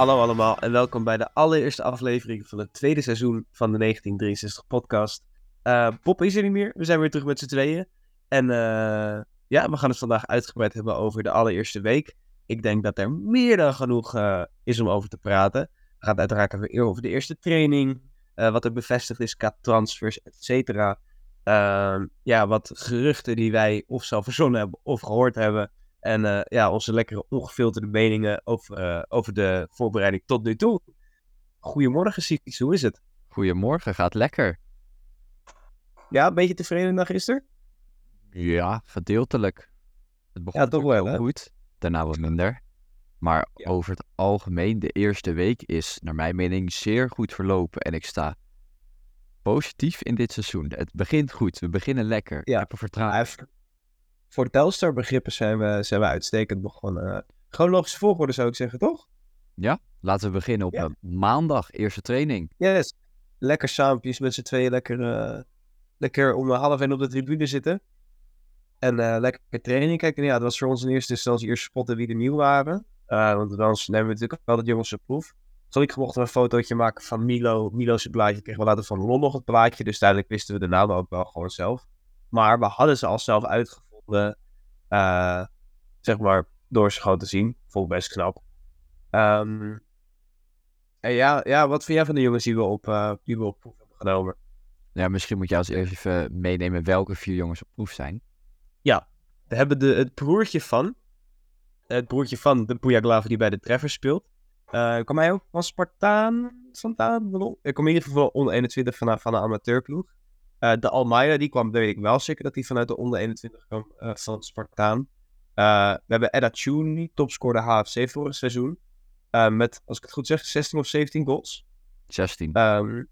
Hallo allemaal en welkom bij de allereerste aflevering van het tweede seizoen van de 1963 podcast. Uh, is er niet meer, we zijn weer terug met z'n tweeën. En uh, ja, we gaan het vandaag uitgebreid hebben over de allereerste week. Ik denk dat er meer dan genoeg uh, is om over te praten. We gaan het uiteraard even over de eerste training, wat er bevestigd is qua transfers, et cetera. Ja, wat geruchten die wij of zelf verzonnen hebben of gehoord hebben. En uh, ja, onze lekkere ongefilterde meningen over, uh, over de voorbereiding tot nu toe. Goedemorgen, Siets, hoe is het? Goedemorgen, gaat lekker. Ja, een beetje tevreden na gisteren? Ja, gedeeltelijk. Het begon ja, toch wel, hè? goed, daarna wat minder. Maar ja. over het algemeen, de eerste week is naar mijn mening zeer goed verlopen. En ik sta positief in dit seizoen. Het begint goed, we beginnen lekker. Ja, ik heb er vertrouwen voor Telstar begrippen zijn we, zijn we uitstekend begonnen. Chronologische volgorde zou ik zeggen, toch? Ja, laten we beginnen op ja. maandag, eerste training. Yes, lekker saampjes met z'n tweeën, lekker, uh, lekker om half en op de tribune zitten. En uh, lekker training kijken. Ja, dat was voor ons in eerste instantie eerst spotten wie er nieuw waren. Uh, want dan nemen we natuurlijk wel het jongens op proef. Zal ik mochten een fotootje maken van Milo. Milo's blaadje kregen we later van Lon nog het plaatje. Dus duidelijk wisten we de naam ook wel gewoon zelf. Maar we hadden ze al zelf uitgevoerd uh, zeg maar, door schoon te zien. Vond ik best knap. Um, en ja, ja, wat vind jij van de jongens die we op, uh, die we op proef hebben genomen? Ja, misschien moet je als eerst even meenemen welke vier jongens op proef zijn. Ja, we hebben de, het broertje van. Het broertje van de Puyaglaver die bij de Treffer speelt. Uh, kwam hij ook van Spartaan? Spartaan? Ik kom in ieder geval onder 21 van, van een amateurploeg. Uh, de Almeida, die kwam, weet ik wel zeker dat hij vanuit de onder 21 kwam uh, van Spartaan. Uh, we hebben Edda Tune, topscorer HFC vorig seizoen. met, als ik het goed zeg, 16 of 17 goals. 16. Um,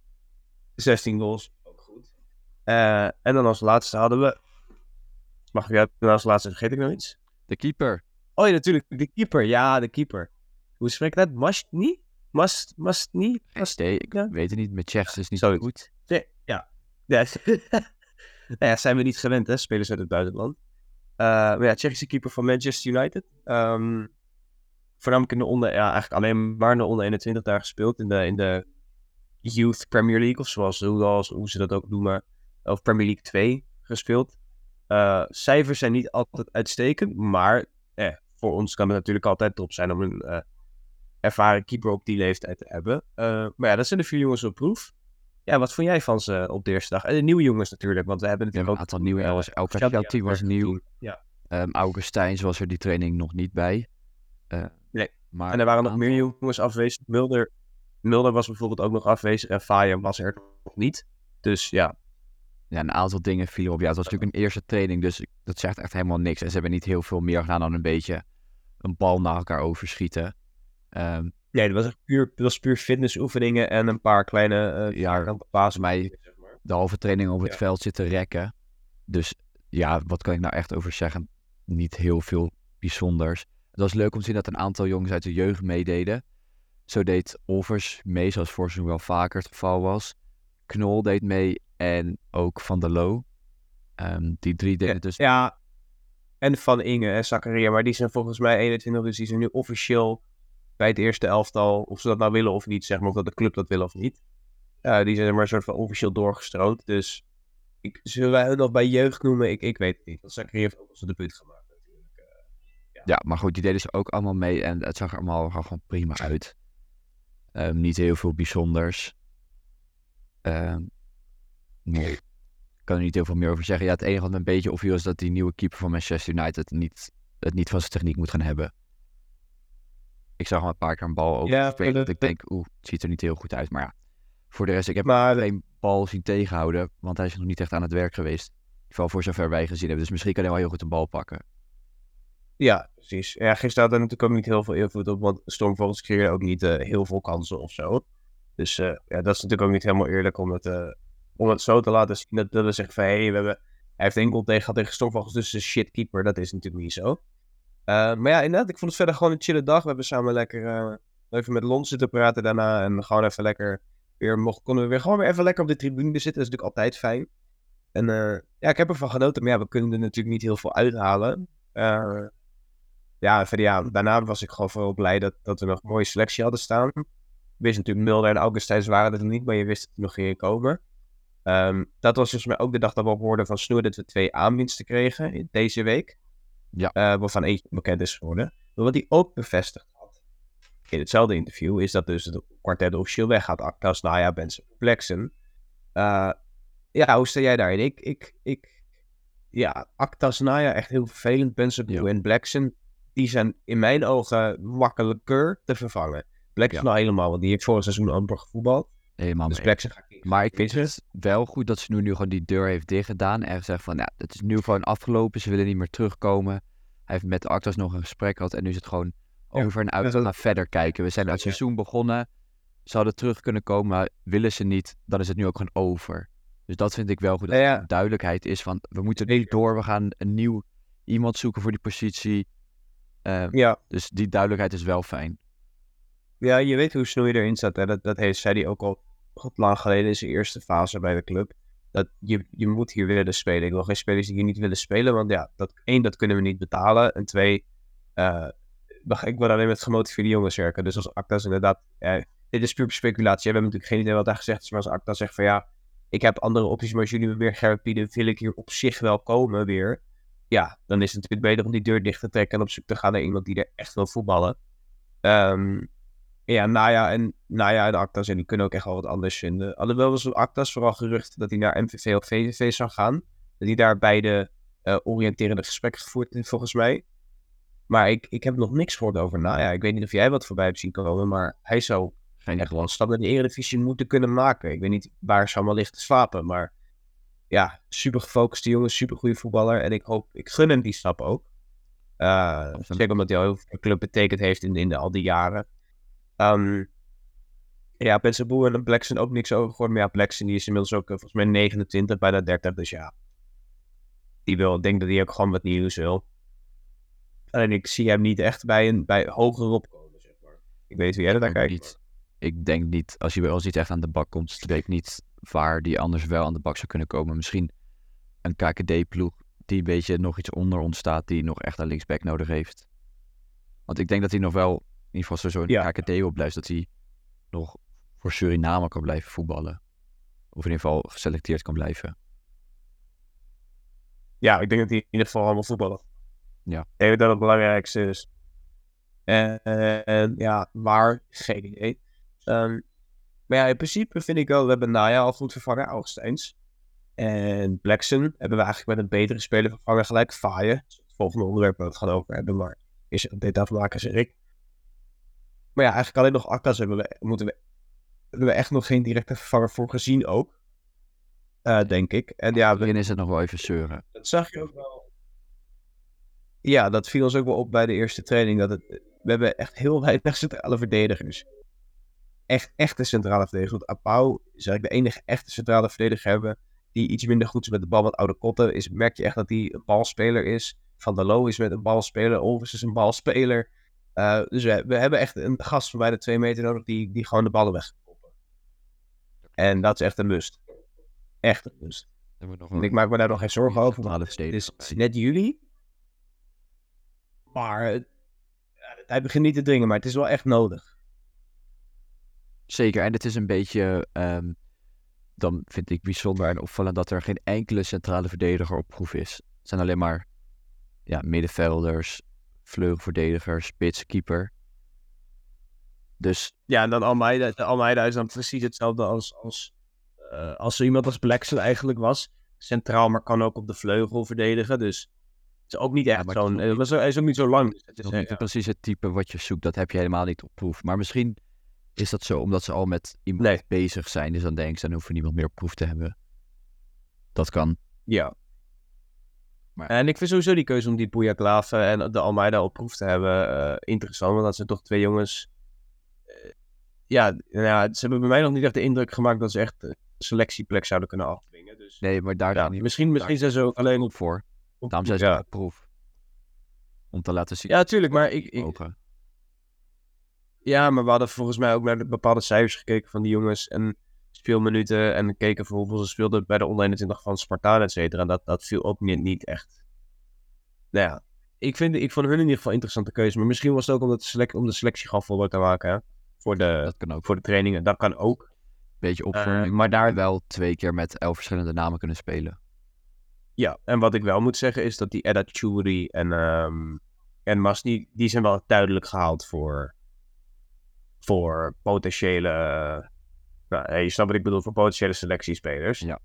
16 goals, ook goed. en dan als laatste hadden we... Mag ik dan als laatste, vergeet ik nog iets? De keeper. Oh ja, natuurlijk, de keeper. Ja, de keeper. Hoe spreek ik dat? Mastni? Mast, Mastni? Mast, nee, ik ja? weet het niet. Met Tsjechts is niet zo goed. Ja, nou ja, zijn we niet gewend, hè, spelers uit het buitenland. Uh, maar ja, Tsjechische keeper van Manchester United. Um, voornamelijk in de onder, ja, eigenlijk alleen maar in de onder 21 daar gespeeld. In de, in de Youth Premier League, of zoals hoe, ze dat ook noemen. Of Premier League 2 gespeeld. Uh, cijfers zijn niet altijd uitstekend, maar eh, voor ons kan het natuurlijk altijd top zijn om een uh, ervaren keeper op die leeftijd te hebben. maar ja, dat zijn de vier jongens op proef. Ja, wat vond jij van ze op de eerste dag? En de nieuwe jongens natuurlijk, want we hebben natuurlijk ook... een aantal nieuwe jongens. Elke was nieuw. Ja. Um, Augustijn was er die training nog niet bij. Uh, nee, maar en er waren nog meer jongens afwezig. Mulder, Mulder was bijvoorbeeld ook nog afwezig en Faya was er nog niet. Dus ja. Ja, een aantal dingen vielen op. Ja, het was natuurlijk een eerste training, dus dat zegt echt helemaal niks. En ze hebben niet heel veel meer gedaan dan een beetje een bal naar elkaar overschieten. Um, Nee, dat was puur, dat was puur fitnessoefeningen en een paar kleine uh, ja, pasen. mij de halve training op het veld zitten rekken. Dus ja, wat kan ik nou echt over zeggen? Niet heel veel bijzonders. Het was leuk om te zien dat een aantal jongens uit de jeugd meededen. Zo deed Olvers mee, zoals voor zo'n wel vaker het geval was. Knol deed mee en ook Van der Loo. Um, die drie deden dus... Ja, en Van Inge en Zakaria, maar die zijn volgens mij 21, dus die zijn nu officieel bij het eerste elftal, of ze dat nou willen of niet, zeg maar, of dat de club dat wil of niet. Die zijn er maar een soort van officieel doorgestroomd. Dus ik, zullen wij nog bij jeugd noemen? Ik, ik weet het niet. Zachary heeft ook zijn debuut gemaakt natuurlijk. Uh, ja. ja. maar goed, die deden ze ook allemaal mee en het zag er allemaal gewoon prima uit. Um, niet heel veel bijzonders. Um, nee, ik kan er niet heel veel meer over zeggen. Ja, het enige wat een beetje opviel is dat die nieuwe keeper van Manchester United niet, het niet van zijn techniek moet gaan hebben. Ik zag hem een paar keer een bal ook ja, spelen. Dat ik denk, oeh, het ziet er niet heel goed uit. Maar ja, voor de rest, ik heb maar, geen bal zien tegenhouden. Want hij is nog niet echt aan het werk geweest. In ieder geval voor zover wij gezien hebben. Dus misschien kan hij wel heel goed een bal pakken. Ja, precies. Ja, gisteren had er natuurlijk ook niet heel veel invloed op. Want Stormvogels creëerde ook niet uh, heel veel kansen of zo. Dus uh, ja, dat is natuurlijk ook niet helemaal eerlijk om het, uh, om het zo te laten zien. Dat, dat we zeggen van, hé, hey, we hebben... Hij heeft goal tegen gehad tegen Stormvogels, dus een shitkeeper. Dat is natuurlijk niet zo. Uh, maar ja, inderdaad, ik vond het verder gewoon een chille dag. We hebben samen lekker uh, even met Lons zitten praten daarna. En gewoon even lekker weer mocht, konden we weer gewoon weer even lekker op de tribune zitten. Dat is natuurlijk altijd fijn. En uh, ja, ik heb ervan genoten. Maar ja, we kunnen er natuurlijk niet heel veel uithalen. ja, verder, ja, daarna was ik gewoon vooral blij dat, dat we nog een mooie selectie hadden staan. Ik wist natuurlijk, Mulder en Augustijns waren er niet, maar je wist dat er nog gingen komen. Ehm, dat was volgens mij ook de dag dat we hoorden van Snoer dat we twee aanwinsten kregen deze week. Ja. Uh, waarvan eentje bekend is geworden. Maar wat hij ook bevestigd had in hetzelfde interview, is dat dus het kwartet officieel weggaat. Actas, Naya, Benson, Plexen. Uh, ja, hoe sta jij daarin? Ik, ik, ik, ja, Actas, Naya echt heel vervelend. Benson ja. en Blackson, die zijn in mijn ogen makkelijker te vervangen. Blackson ja. al helemaal, want die heeft vorig seizoen amper gevoetbald. Helemaal dus Blackson ga ik Maar ik vind het wel goed dat ze nu, nu gewoon die deur heeft dichtgedaan. En gezegd van, ja, het is nu gewoon afgelopen. Ze willen niet meer terugkomen. Hij heeft met de Actas nog een gesprek gehad. En nu is het gewoon over en uit naar verder kijken. We zijn het seizoen begonnen. Ze hadden terug kunnen komen, maar willen ze niet, dan is het nu ook gewoon over. Dus dat vind ik wel goed. Dat ja. duidelijkheid is van, we moeten niet door. We gaan een nieuw iemand zoeken voor die positie. Uh, ja. Dus die duidelijkheid is wel fijn. Ja, je weet hoe Snoei erin staat. Hè? Dat, dat heeft, zei hij ook al goed lang geleden in zijn eerste fase bij de club. Dat je, je moet hier willen spelen. Ik wil geen spelers die hier niet willen spelen. Want ja, dat, één, dat kunnen we niet betalen. En twee, uh, ik word alleen met gemotiveerde jongens werken. Dus als Actas inderdaad... Eh, dit is puur speculatie. We hebben natuurlijk geen idee wat daar gezegd is. Maar als Acta zegt van ja, ik heb andere opties. Maar als jullie me meer geld bieden, wil ik hier op zich wel komen weer. Ja, dan is het natuurlijk beter om die deur dicht te trekken. En op zoek te gaan naar iemand die er echt wil voetballen. Um, ja, Naya en, Naya en Actas, en die kunnen ook echt wel wat anders vinden. Alhoewel was Actas vooral gerucht dat hij naar MVV of VVV zou gaan. Dat hij daar beide uh, oriënterende gesprekken gevoerd heeft, volgens mij. Maar ik, ik heb nog niks gehoord over Naya. Ik weet niet of jij wat voorbij hebt zien komen, maar hij zou Geen echt wel een stap naar de Eredivisie moeten kunnen maken. Ik weet niet waar ze allemaal ligt te slapen, maar ja, super gefocuste jongen, super goede voetballer. En ik hoop, ik gun hem die stap ook. Uh, zeker omdat hij al heel veel club betekend heeft in, in de, al die jaren. Um, ja, Pensaboe en Blackson ook niks over gehoord. Maar ja, Blackson die is inmiddels ook volgens mij 29, bijna 30. Dus ja, die wil, ik denk dat hij ook gewoon wat nieuws wil. Alleen ik zie hem niet echt bij, een, bij hoger opkomen, zeg maar. Ik weet wie jij er naar kijkt. Niet. Ik denk niet, als hij wel eens niet echt aan de bak komt, weet ik niet waar die anders wel aan de bak zou kunnen komen. Misschien een KKD-ploeg die een beetje nog iets onder ons staat, die nog echt een linksback nodig heeft. Want ik denk dat hij nog wel, ieder geval zo'n Ja. KKD op blijft, dat hij nog voor Suriname kan blijven voetballen. Of in ieder geval geselecteerd kan blijven. Ja, ik denk dat hij in ieder geval allemaal voetballen. Ja. Ik denk dat het belangrijkste is. En, en ja, waar? Geen idee. Ehm, maar ja, in principe vind ik wel, we hebben Naya al goed vervangen, Augustijns. En Blackson hebben we eigenlijk met een betere speler vervangen, gelijk Faaien. Het volgende onderwerp waar we het gaan over hebben, maar is dit afmaken, zeg ik. Maar ja, eigenlijk alleen nog Akkas hebben we, moeten we, hebben we echt nog geen directe vervanger voor gezien ook. Eh, denk ik. En ja, we, Daarin is het nog wel even zeuren. dat zag je ook wel. Ja, dat viel ons ook wel op bij de eerste training. Dat het, we hebben echt heel weinig centrale verdedigers. Echt, echte centrale verdedigers. Want Apau is eigenlijk de enige echte centrale verdediger hebben. Die iets minder goed is met de bal. Want Oude Kotten is, merk je echt dat hij een balspeler is. Van der Loo is met een balspeler. Olvers is een balspeler. Eh, dus we, we hebben echt een gast van bijna twee meter nodig. Die, die gewoon de ballen weg. En dat is echt een must. Echt een must. Ik maak me daar nog geen zorgen over. want Het is bij. net juli. Maar eh, hij begint niet te dringen, maar het is wel echt nodig. Zeker, en het is een beetje, ehm, dan vind ik bijzonder en opvallend dat er geen enkele centrale verdediger op proef is. Het zijn alleen maar ja, middenvelders, vleugelverdedigers, spits, keeper. Dus Ja, en dan Almeida. Almeida is dan precies hetzelfde als, als, eh, als zo iemand als Blackson eigenlijk was. Centraal, maar kan ook op de vleugel verdedigen. Dus het is ook niet echt is zo'n... eh, Hij is ook niet zo lang. Dus het is, is niet ja. precies het type wat je zoekt. Dat heb je helemaal niet op proef. Maar misschien is dat zo omdat ze al met iemand Nee. bezig zijn. Dus dan denk ze, dan hoeven we niemand meer op proef te hebben. Dat kan. Ja. Maar- En ik vind sowieso die keuze om die Boejaklaave en de Almeida op proef te hebben eh, interessant. Want dat zijn toch twee jongens... eh, ja, nou ja, ze hebben bij mij nog niet echt de indruk gemaakt dat ze echt een selectieplek zouden kunnen afdwingen. Dus Nee, maar daar ja, die misschien, misschien zijn ze ook alleen op... voor. op Daarom zijn ze ja. op proef. Om te laten zien. ja, tuurlijk, maar ik, ik. Ja, maar we hadden volgens mij ook naar de bepaalde cijfers gekeken van die jongens en speelminuten en gekeken voor hoeveel ze speelden bij de 21 van Spartaan, et cetera. En dat, dat viel ook niet, niet echt. Nou ja, ik, vind, ik vond hun in ieder geval interessante keuze. Maar misschien was het ook omdat de select, om de selectie gewoon te maken. Hè? Voor, de, Dat kan ook. voor de trainingen. Dat kan ook. Beetje Eh, opvorming. maar daar, wel twee keer met elf verschillende namen kunnen spelen. ja. En wat ik wel moet zeggen is dat die Edda Churi en, ehm en Masni, die zijn wel duidelijk gehaald voor, voor potentiële. Nou, je snapt wat ik bedoel, voor potentiële selectiespelers. Ja.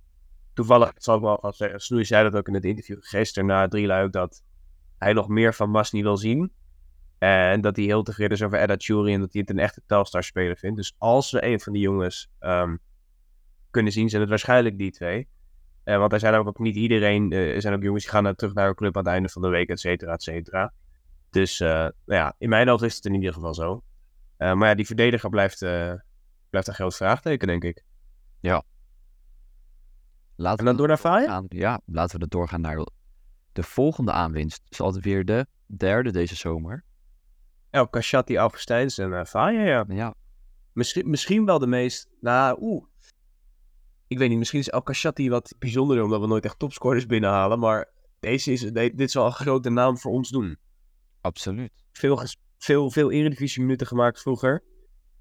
Toevallig, zal ik wel gaan zeggen, Snoei zei dat ook in het interview gisteren na drie luik, dat hij nog meer van Masni wil zien. En dat hij heel tevreden is over Edda Churi en dat hij het een echte Telstar-speler vindt. Dus als we een van die jongens ehm, kunnen zien, zijn het waarschijnlijk die twee. Eh, want er zijn ook niet iedereen, eh, er zijn ook jongens die gaan naar, terug naar hun club aan het einde van de week, et cetera, et cetera. Dus eh, nou ja, in mijn ogen is het in ieder geval zo. Maar ja, die verdediger blijft, blijft een groot vraagteken, denk ik. Laten En dan we door naar Faya? ja, laten we doorgaan naar de volgende aanwinst. Dus altijd weer de derde deze zomer. El Kashati, Augustijns en uh, Faya, ja. Ja, Misschien, misschien wel de meest, nou, oeh. Ik weet niet, misschien is El Kashati wat bijzonderder, omdat we nooit echt topscorers binnenhalen. Maar deze is, dit zal een grote naam voor ons doen. absoluut. Veel, veel, veel eredivisie minuten gemaakt vroeger.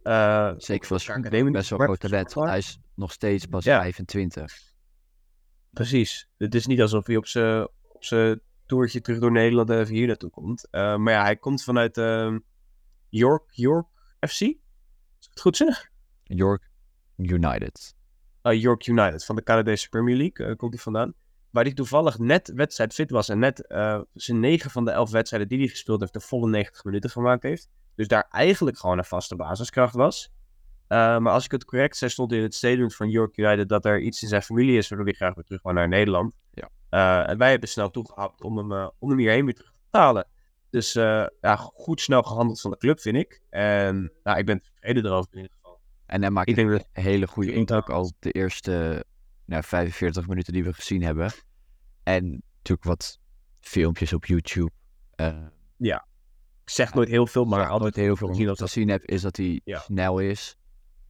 Eh, Zeker voor academie. best wel groot talent. Hij is nog steeds pas Ja. 25. Precies. Het is niet alsof hij op zijn op zijn toertje terug door Nederland even hier naartoe komt. Eh, maar ja, hij komt vanuit ehm, York, York FC. Is het goed zeg? York United. Uh, York United van de Canadese Premier League eh, komt hij vandaan. Waar hij toevallig net wedstrijdfit was en net zijn 9 van de 11 wedstrijden die hij gespeeld heeft, de volle 90 minuten gemaakt heeft. Dus daar eigenlijk gewoon een vaste basiskracht was. Eh, maar als ik het correct zei, stond in het statement van York United dat er iets in zijn familie is waardoor hij graag weer terug wil naar Nederland. Ja. Eh, en wij hebben snel toegehaald om hem, eh, om hem hierheen weer terug te halen. Dus ja, goed snel gehandeld van de club, vind ik. En nou, ik ben tevreden erover in ieder geval. En hij maakt Ik denk dat een hele goede indruk al de eerste nou, 45 minuten die we gezien hebben. En natuurlijk wat filmpjes op YouTube. Eh ik zeg nooit heel veel, maar altijd heel veel gezien om als te dat- zien heb, is dat hij Ja. snel is.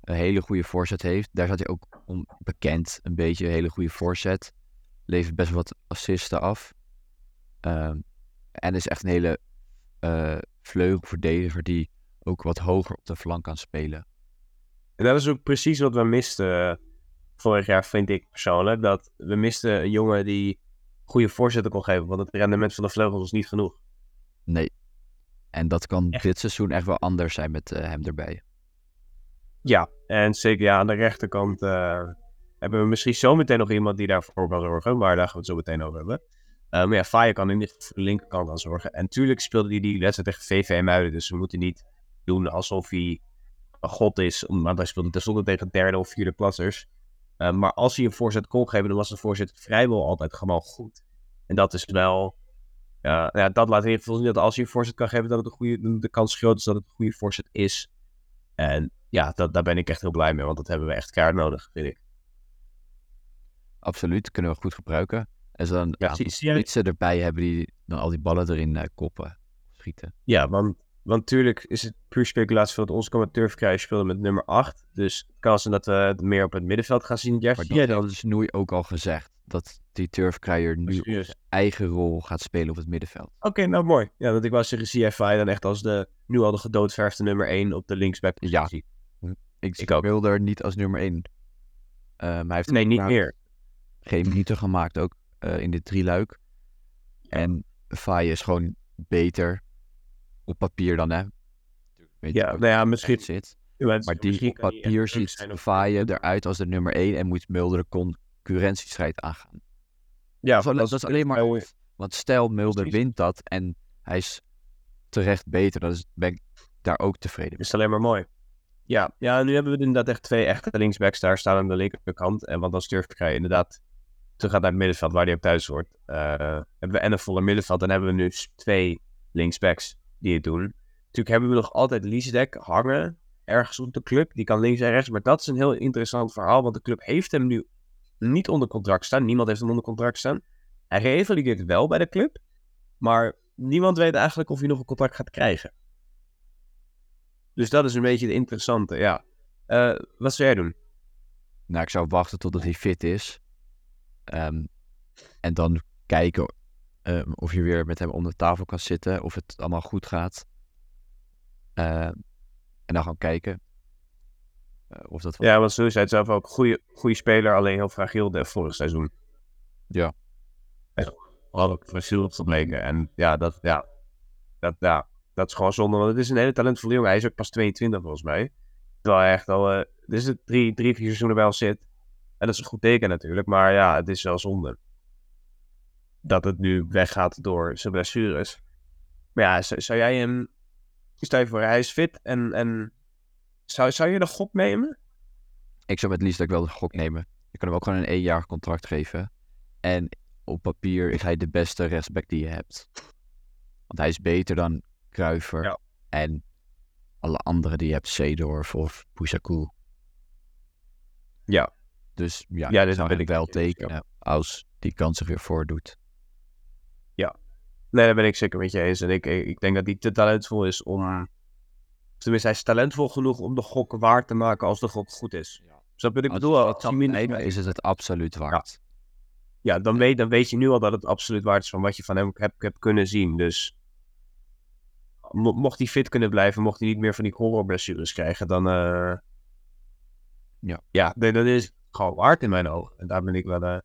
Een hele goede voorzet heeft. Daar zat hij ook om bekend. Een beetje een hele goede voorzet. Levert best wel wat assisten af. Ehm, en is echt een hele eh vleugelverdediger die ook wat hoger op de flank kan spelen. En dat is ook precies wat we misten eh, vorig jaar, vind ik persoonlijk. Dat we misten een jongen die goede voorzetten kon geven. Want het rendement van de vleugels was niet genoeg. En dat kan Echt. dit seizoen echt wel anders zijn met eh, hem erbij. Ja, en zeker ja, aan de rechterkant eh, hebben we misschien zometeen nog iemand die daarvoor kan zorgen. Maar daar gaan we het zo meteen over hebben. Eh, maar ja, Faya kan in de linkerkant aan zorgen. En natuurlijk speelde hij die wedstrijd tegen VV Muiden. Dus we moeten niet doen alsof hij een god is. Want hij speelde tenslotte tegen derde of vierde klassers. Eh, maar als hij een voorzet kon geven, dan was de voorzet vrijwel altijd gewoon goed. En dat is wel... Ja, ja, dat laat in ieder geval zien dat als hij een voorzet kan geven, dat het een goede, de kans groot is dat het een goede voorzet is. En ja, dat, daar ben ik echt heel blij mee, want dat hebben we echt kaart nodig, vind ik. Absoluut, kunnen we goed gebruiken. En ze dan Ja, spitsen erbij hebben die dan al die ballen erin eh, koppen, schieten. Ja, want, want natuurlijk is het puur speculatie van dat onze commentator krijgen speelde met nummer 8. Dus het kan zijn dat we het meer op het middenveld gaan zien. Jeff, Maar zie dat jij dan? heeft Snoei ook al gezegd. Dat die turfkruier nu Serieus? zijn eigen rol gaat spelen op het middenveld. Oké, nou mooi. Ja, want ik wou zeggen, CFI dan echt als de nu al de gedoodverfde nummer 1 op de linksback Ja. positie. Ik, Ik ook. er niet als nummer 1. hij heeft Nee, niet maar meer. geen minuten gemaakt ook eh, in dit drieluik. En Faye is gewoon beter op papier dan hè. Weet Ja, nou ja, misschien... zit. Maar die op papier ziet Faye eruit als de nummer 1 en moet Mulder de concurrentiestrijd aangaan. Ja, dat, is, dat is alleen maar goed. Want stel Mulder wint dat en hij is terecht beter, dan is, ben ik daar ook tevreden mee. is alleen maar mooi. Ja, ja, nu hebben we inderdaad echt twee echte linksbacks daar staan aan de linkerkant. En want dan durf ik je inderdaad terug gaat naar het middenveld waar hij ook thuis hoort. Eh, hebben we en een volle middenveld. Dan hebben we nu twee linksbacks die het doen. Natuurlijk hebben we nog altijd Liesdek hangen ergens op de club. Die kan links en rechts. Maar dat is een heel interessant verhaal. Want de club heeft hem nu niet onder contract staan. Niemand heeft hem onder contract staan. Hij revalideert wel bij de club. Maar niemand weet eigenlijk of hij nog een contract gaat krijgen. Dus dat is een beetje het interessante, ja. Eh, wat zou jij doen? Nou, ik zou wachten totdat hij fit is. Ehm, en dan kijken Ehm, of je weer met hem om de tafel kan zitten, of het allemaal goed gaat. Ehm, en dan gaan kijken. Eh, of dat Ja, want zo zei zelf ook. Goede, goede speler, alleen heel fragiel de vorig seizoen. Ja. Had ook fragiel gebleken. En ja dat, ja, dat, ja, dat is gewoon zonde. Want het is een hele talentvolle jongen. Hij is ook pas 22 volgens mij. Terwijl hij echt al, eh dit is het drie, drie, vier seizoenen bij ons zit. En dat is een goed teken natuurlijk. Maar ja, het is wel zonde. Dat het nu weggaat door zijn blessures. Maar ja, zou, zou jij hem... Stel je voor, hij is fit en... en zou, zou je de gok nemen? Ik zou met liefst dat ik wel de gok nemen. Je kan hem ook gewoon een één jaar contract geven. En op papier is hij de beste rechtsback die je hebt. Want hij is beter dan Kruiver Ja. en alle anderen die je hebt, Seedorf of Pusaku. Ja. Dus ja, Ja, dit zou ik wel ja. tekenen als die kans zich weer voordoet. Nee, daar ben ik zeker met je eens. En ik, ik denk dat hij te talentvol is om... Tenminste, hij is talentvol genoeg om de gok waar te maken als de gok goed is. Snap je wat ik bedoel? Als het is het het absoluut waard. Ja, dan weet, dan weet je nu al dat het absoluut waard is van wat je van hem hebt, hebt kunnen zien. Dus mo- mocht hij fit kunnen blijven, mocht hij niet meer van die horrorblessures krijgen, dan... eh, Ja. Ja, nee, dat is gewoon waard in mijn ogen. En daar ben ik wel, eh,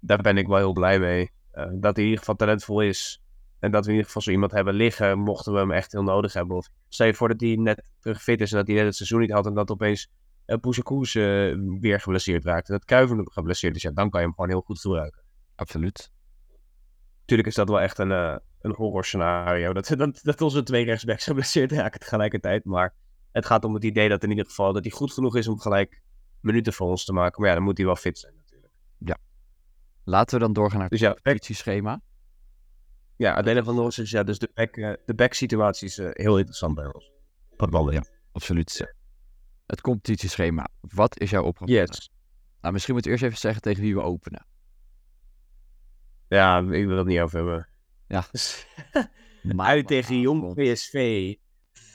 daar ben ik wel heel blij mee. Eh, dat hij in ieder geval talentvol is. En dat we in ieder geval zo iemand hebben liggen, mochten we hem echt heel nodig hebben. Of stel je voor dat hij net terug fit is en dat hij net het seizoen niet had en dat opeens uh, Poesekoes eh, weer geblesseerd raakt. En dat Kuiven geblesseerd is, ja, dan kan je hem gewoon heel goed gebruiken. Absoluut. Natuurlijk is dat wel echt een, eh een horror scenario. Dat, dat, dat onze twee rechtsbacks geblesseerd raken tegelijkertijd. Maar het gaat om het idee dat in ieder geval dat hij goed genoeg is om gelijk minuten voor ons te maken. Maar ja, dan moet hij wel fit zijn natuurlijk. Laten we dan doorgaan naar Dus ja, het back, positieschema. Ja Adela van Noors is ja, dus de back, eh, de back situatie is eh, heel interessant bij ons. Wat ballen, ja. Absoluut. Het competitieschema. Wat is jouw opgave? Yes. Nou, misschien moet je eerst even zeggen tegen wie we openen. Ja, ik wil het niet over hebben. Ja. uit tegen Jong PSV.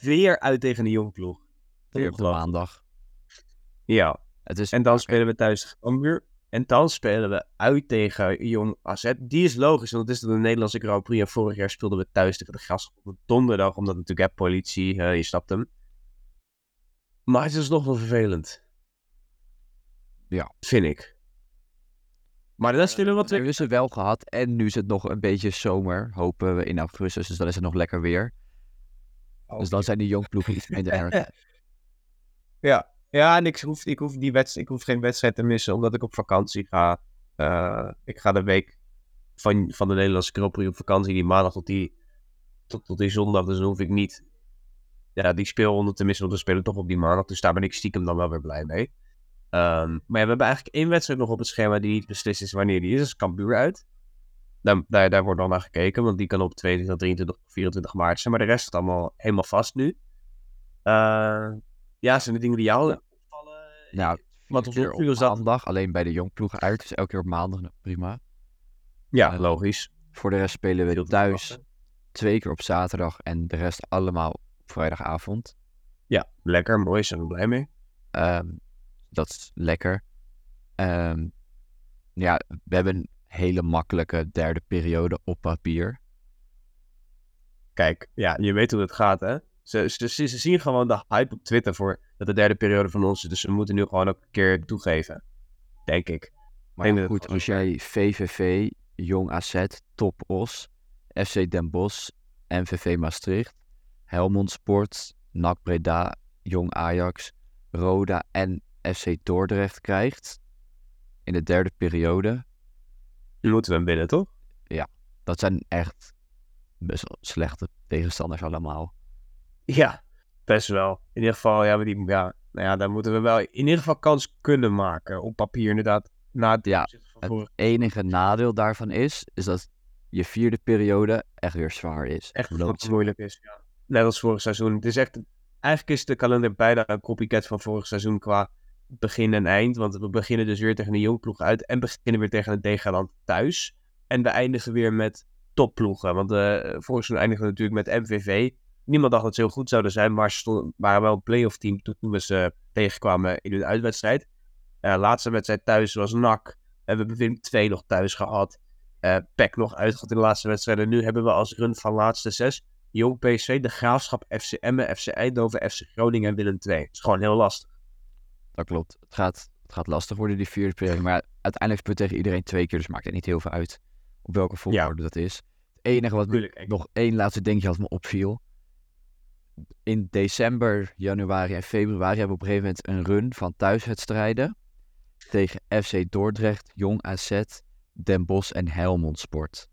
Weer uit tegen de Jong ploeg. Weer op de maandag. Ja, Het is En dan spelen we thuis tegen Cambuur. En dan spelen we uit tegen Jong AZ. Die is logisch, want het is de Nederlandse Grand Prix. En vorig jaar speelden we thuis tegen de Graafschap op donderdag. Omdat natuurlijk, hè, politie, eh, je snapt hem. Maar het is nog wel vervelend. Ja. Vind ik. Maar dan spelen we wat We hebben ze wel gehad. En nu is het nog een beetje zomer. Hopen we in augustus. Dus dan is het nog lekker weer. Dus dan zijn die jongploegen iets minder erg. Ja, ja en ik hoef, ik, hoef die wedst- ik hoef geen wedstrijd te missen, omdat ik op vakantie ga. Eh, ik ga de week van, van de Nederlandse Prix op vakantie, die maandag tot die, tot, tot die zondag. Dus dan hoef ik niet ja, die speelronde te missen, want we spelen toch op die maandag. Dus daar ben ik stiekem dan wel weer blij mee. Ehm, maar we hebben eigenlijk één wedstrijd nog op het schema die niet beslist is wanneer die is. Dat is Cambuur uit. Daar, daar, daar wordt dan naar gekeken, want die kan op 22, 23 of 24 maart zijn. Maar de rest is allemaal helemaal vast nu. Eh, ja, zijn de dingen die jou opvallen? Nou, Wat ons opviel op is dat... maandag. Alleen bij de jongploegen uit. Dus elke keer op maandag. nou, Prima. Ja, Eh, logisch. Voor de rest spelen we thuis. Twee keer op zaterdag. En de rest allemaal op vrijdagavond. Ja, lekker, mooi, zijn we blij mee. Ehm, dat is lekker. Ehm, ja, we hebben een hele makkelijke derde periode op papier. Kijk, ja, je weet hoe het gaat, hè? Ze, ze, zien gewoon de hype op Twitter voor dat de derde periode van ons is. Dus we moeten nu gewoon ook een keer toegeven. Denk ik. Maar ja, goed, als jij VVV, Jong AZ, Top Os, FC Den Bosch, MVV Maastricht, Helmond Sport, NAC Breda, Jong Ajax, Roda en FC Dordrecht krijgt in de derde periode, Nu moeten we hem winnen, toch? dat zijn echt best wel slechte tegenstanders allemaal. Ja, best wel. In ieder geval, ja, maar die, ja, nou ja, daar moeten we wel in ieder geval kans kunnen maken. Op papier, inderdaad. Na het Ja, Het enige nadeel daarvan is, is dat je vierde periode echt weer zwaar is. echt moeilijk is. Ja. Net als vorig seizoen. Het is echt, eigenlijk is de kalender bijna een copycat van vorig seizoen qua begin en eind. Want we beginnen dus weer tegen een jongploeg uit en beginnen weer tegen een degradant thuis. En we eindigen weer met topploegen. Want eh vorig seizoen eindigen we natuurlijk met MVV. Niemand dacht dat ze heel goed zouden zijn, maar ze stonden, waren wel een playoff team toen we ze tegenkwamen in hun uitwedstrijd. Eh laatste wedstrijd thuis was NAC. En we hebben Willem 2 nog thuis gehad. eh PEC nog uitgehad in de laatste wedstrijden. Nu hebben we als run van laatste zes Jong PSV, De Graafschap, FC Emmen, FC Eindhoven, FC Groningen en Willem II. Het is gewoon heel lastig. Dat klopt. Het gaat, het gaat lastig worden, die vierde periode. Maar uiteindelijk speel je tegen iedereen twee keer. Dus maakt het niet heel veel uit op welke volgorde dat is. Het enige wat me- nog één laatste dingetje wat me opviel. In december, januari en februari hebben we op een gegeven moment een run van thuiswedstrijden. Tegen FC Dordrecht, Jong AZ, Den Bosch en Helmond Sport.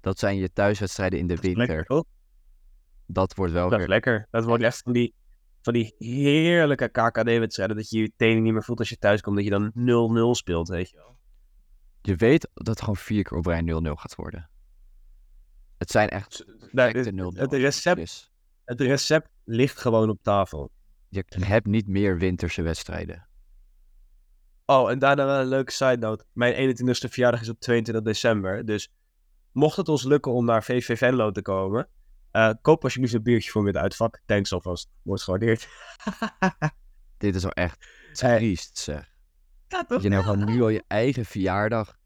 Dat zijn je thuiswedstrijden in de winter. Lekker? Dat wordt wel Dat is weer... lekker. Dat wordt echt van die, van die heerlijke KKD-wedstrijden. Dat je je tenen niet meer voelt als je thuis komt. Dat je dan 0-0 speelt, weet je wel. Je weet dat het gewoon vier keer op rij 0-0 gaat worden. Het zijn echt perfecte het, 0-0. het recept, Dus het recept ligt gewoon op tafel. je hebt niet meer winterse wedstrijden. Oh, en daarna wel een leuke side note. Mijn 21ste verjaardag is op 22 december. Dus mocht het ons lukken om naar VV Venlo te komen... eh, koop alsjeblieft een biertje voor me in het uitvak. Thanks alvast. Wordt gewaardeerd. Dit is wel echt triest, zeg. Ja, Dat je nou gewoon nu al je eigen verjaardag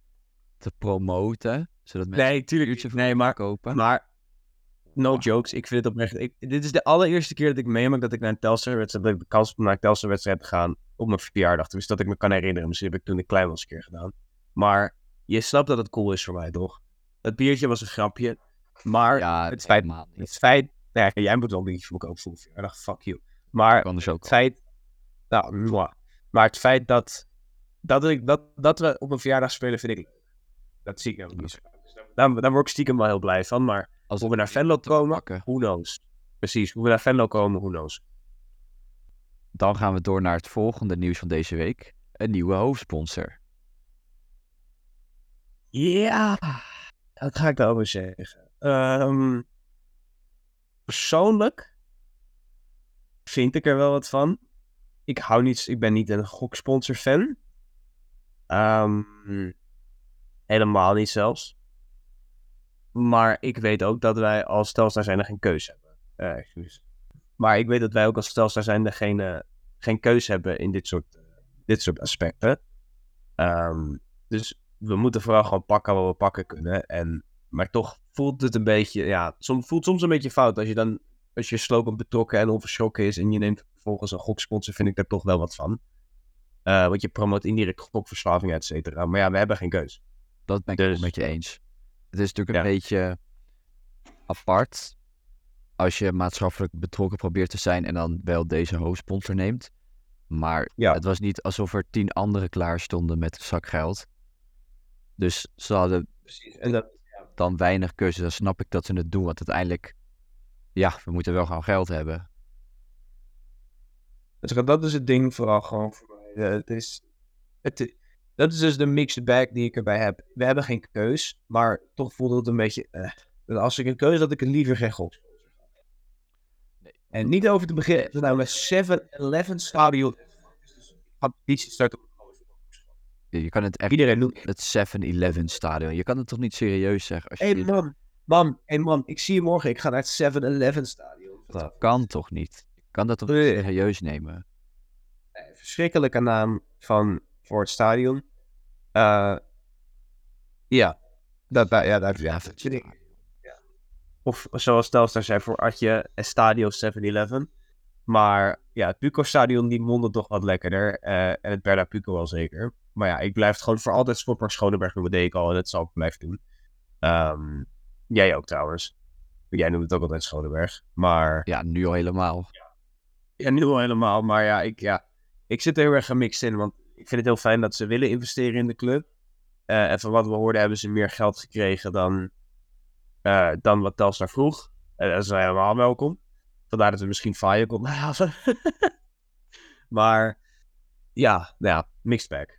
te promoten, zodat mensen Nee, een tuurlijk. voor Nee, maar kopen. Maar, no jokes, ik vind het oprecht. Ik, dit is de allereerste keer dat ik meemaak dat ik naar een Telstar-wedstrijd, dat ik de kans heb om naar een Telstar-wedstrijd te gaan op mijn verjaardag. Dus dat ik me kan herinneren. Misschien heb ik toen ik klein was een keer gedaan. Maar je snapt dat het cool is voor mij, toch? Het biertje was een grapje. Maar ja, het feit, niet. het feit, nou ja, jij moet wel een biertje voor me kopen voor mijn verjaardag, fuck you. Maar ook het feit, nou, mwah. maar het feit dat, dat, ik, dat, dat we op een verjaardag spelen, vind ik. Dat zie ik nou niet zo. daar word ik stiekem wel heel blij van. Maar als we naar Venlo komen, who knows. Precies, hoe we naar Venlo komen, who knows. Dan gaan we door naar het volgende nieuws van deze week. Een nieuwe hoofdsponsor. Ja, wat ga ik daarover zeggen? Ehm, persoonlijk vind ik er wel wat van. Ik hou niet, ik ben niet een goksponsor fan. Ehm, helemaal niet zelfs. Maar ik weet ook dat wij als Telstar zijnde geen keuze hebben. Eh, excuus. Maar ik weet dat wij ook als Telstar zijnde geen, eh, geen keuze hebben in dit soort, eh, dit soort aspecten. Ehm, dus we moeten vooral gewoon pakken wat we pakken kunnen. En, maar toch voelt het een beetje, ja, soms, voelt soms een beetje fout. Als je dan, als je slogan betrokken en onverschrokken is en je neemt vervolgens een goksponsor, vind ik daar toch wel wat van. Want je promoot indirect gokverslaving, et cetera. Maar ja, we hebben geen keus. Dat ben ik het Dus- wel met je eens. Het is natuurlijk een Ja. beetje apart als je maatschappelijk betrokken probeert te zijn en dan wel deze hoofdsponsor neemt. Maar Ja. het was niet alsof er tien anderen klaar stonden met zakgeld. Dus ze hadden Precies. En dat, dan weinig keuze. Dan snap ik dat ze het doen, want uiteindelijk, ja, we moeten wel gewoon geld hebben. dus dat is het ding vooral gewoon voor mij. Eh, het is, het, dat is dus de mixed bag die ik erbij heb. We hebben geen keus, maar toch voelt het een beetje... eh. Als ik een keuze had, ik het liever geen goksponsor. En niet over te beginnen, nou, met 7-Eleven stadion. Start op. Je kan het echt Iedereen doet. het 7-Eleven stadion. Je kan het toch niet serieus zeggen? Je Hé man, man, hey man, ik zie je morgen. Ik ga naar het 7-Eleven stadion. dat kan toch niet? Je kan dat toch niet Nee. serieus nemen? Verschrikkelijke naam van, voor het stadion. Eh, ja, dat, dat, ja, dat, ja, dat vind ik. Of zoals Telstar zei voor Atje, Estadio 7-Eleven. Maar ja, het Puco Stadion die mondde toch wat lekkerder. eh, en het Berda Puco wel zeker. Maar ja, ik blijf het gewoon voor altijd Sportpark Schoneberg noemen. deed ik al en dat zal ik blijven doen. Ehm, jij ook trouwens. Jij noemt het ook altijd Schoneberg. Maar Ja, nu al helemaal. ja, nu al helemaal. Maar ja ik, ja, ik zit er heel erg gemixt in. Want ik vind het heel fijn dat ze willen investeren in de club. Eh, en van wat we hoorden hebben ze meer geld gekregen dan, eh, dan wat Telstar vroeg. En dat is wel helemaal welkom. Vandaar dat we misschien Fire konden halen. maar ja, nou ja, mixed bag.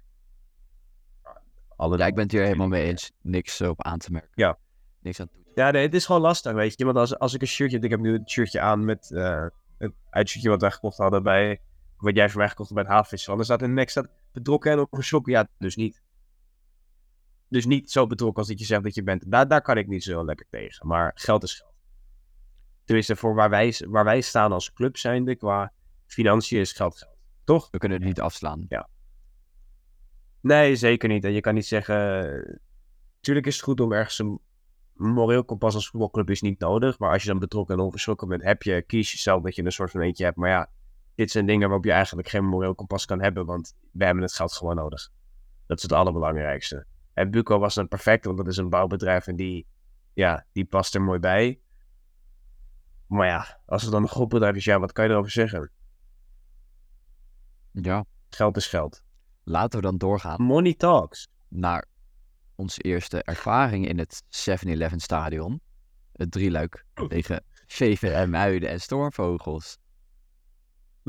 Alle Ja, ik ben het hier helemaal mee eens. Niks op aan te merken. Ja. Niks aan toe. Ja, nee, het is gewoon lastig, weet je. Want als, als ik een shirtje... Ik heb nu een shirtje aan met eh het uitshirtje wat wij gekocht hadden bij... Wat jij voor mij gekocht hebt bij het Havenfestival. En er staat in de nek staat betrokken en overschrokken. Ja, dus niet. Dus niet zo betrokken als dat je zegt dat je bent. Daar, daar kan ik niet zo lekker tegen. Maar geld is geld. Tenminste, voor waar wij, waar wij staan als club zijnde, qua financiën is geld geld. Toch? We kunnen het niet afslaan. Nee, zeker niet. En je kan niet zeggen. Tuurlijk is het goed om ergens een moreel kompas als voetbalclub is niet nodig. Maar als je dan betrokken en onverschrokken bent, heb je, kies jezelf dat je een soort van eentje hebt. Maar ja, dit zijn dingen waarop je eigenlijk geen moreel kompas kan hebben, want wij hebben het geld gewoon nodig. Dat is het allerbelangrijkste. En Buco was dan perfect, want dat is een bouwbedrijf en die, ja, die past er mooi bij. Maar ja, als het dan een groepbedrijf is, ja, wat kan je erover zeggen? Ja, Geld is geld. laten we dan doorgaan Money talks. naar onze eerste ervaring in het 7-Eleven stadion. Het drieluik tegen VVM Muiden en Stormvogels.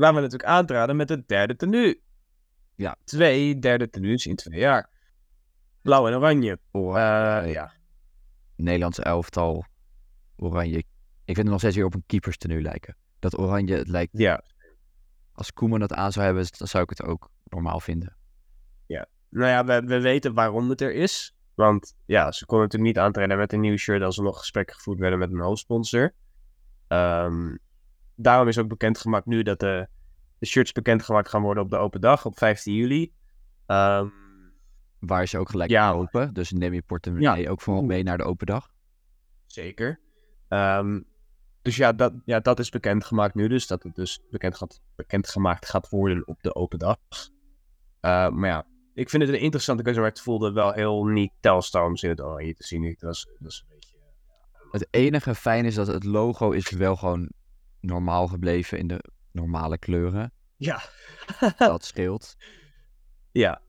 Waar we natuurlijk aantraden met het derde tenue. Ja. Twee derde tenues in twee jaar. Blauw en oranje. Oranje, Eh, ja. Nederlandse elftal, oranje. Ik vind het nog steeds weer op een keeperstenu lijken. Dat oranje, het lijkt, ja. als Koeman dat aan zou hebben, dan zou ik het ook normaal vinden. Nou ja, we, we weten waarom het er is. Want ja, ze konden natuurlijk niet aantreden met een nieuw shirt als er nog gesprekken gevoerd werden met een hoofdsponsor. Ehm, daarom is ook bekendgemaakt nu dat de, de shirts bekendgemaakt gaan worden op de open dag op 15 juli. Ehm, Waar is je ook gelijk Ja. open, dus neem je portemonnee ook vooral mee naar de open dag. zeker. Ehm, dus ja dat, ja, dat is bekendgemaakt nu. Dus dat het dus bekend gaat, bekendgemaakt gaat worden op de open dag. Eh, maar ja, ik vind het een interessante keuze, maar het voelde wel heel niet Telstar om ze in het oranje te zien. Dat een beetje... Het enige fijn is dat het logo is wel gewoon normaal gebleven in de normale kleuren. Ja. Dat scheelt. Ja.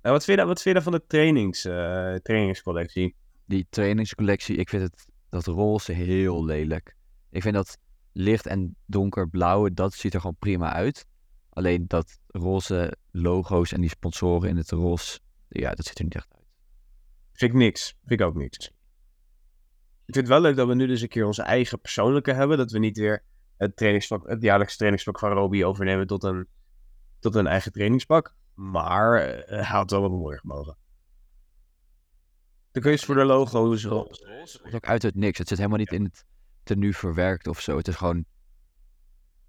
En wat vind je, dan- wat vind je van de trainings, eh, trainingscollectie? Die trainingscollectie, ik vind het, dat roze heel lelijk. Ik vind dat licht en donkerblauwe, dat ziet er gewoon prima uit. Alleen dat roze logo's en die sponsoren in het roze, ja, dat ziet er niet echt uit. Vind ik niks. Vind ik ook niks. Ik vind het wel leuk dat we nu dus een keer onze eigen persoonlijke hebben. Dat we niet weer het, trainingspak, het jaarlijkse trainingspak van Roby overnemen tot een, tot een eigen trainingspak. Maar eh, hij had wel wat mooier gemogen. De keuze voor de logo is roze. Het komt ook uit het niks. Het zit helemaal niet in het tenue verwerkt of zo. Het is gewoon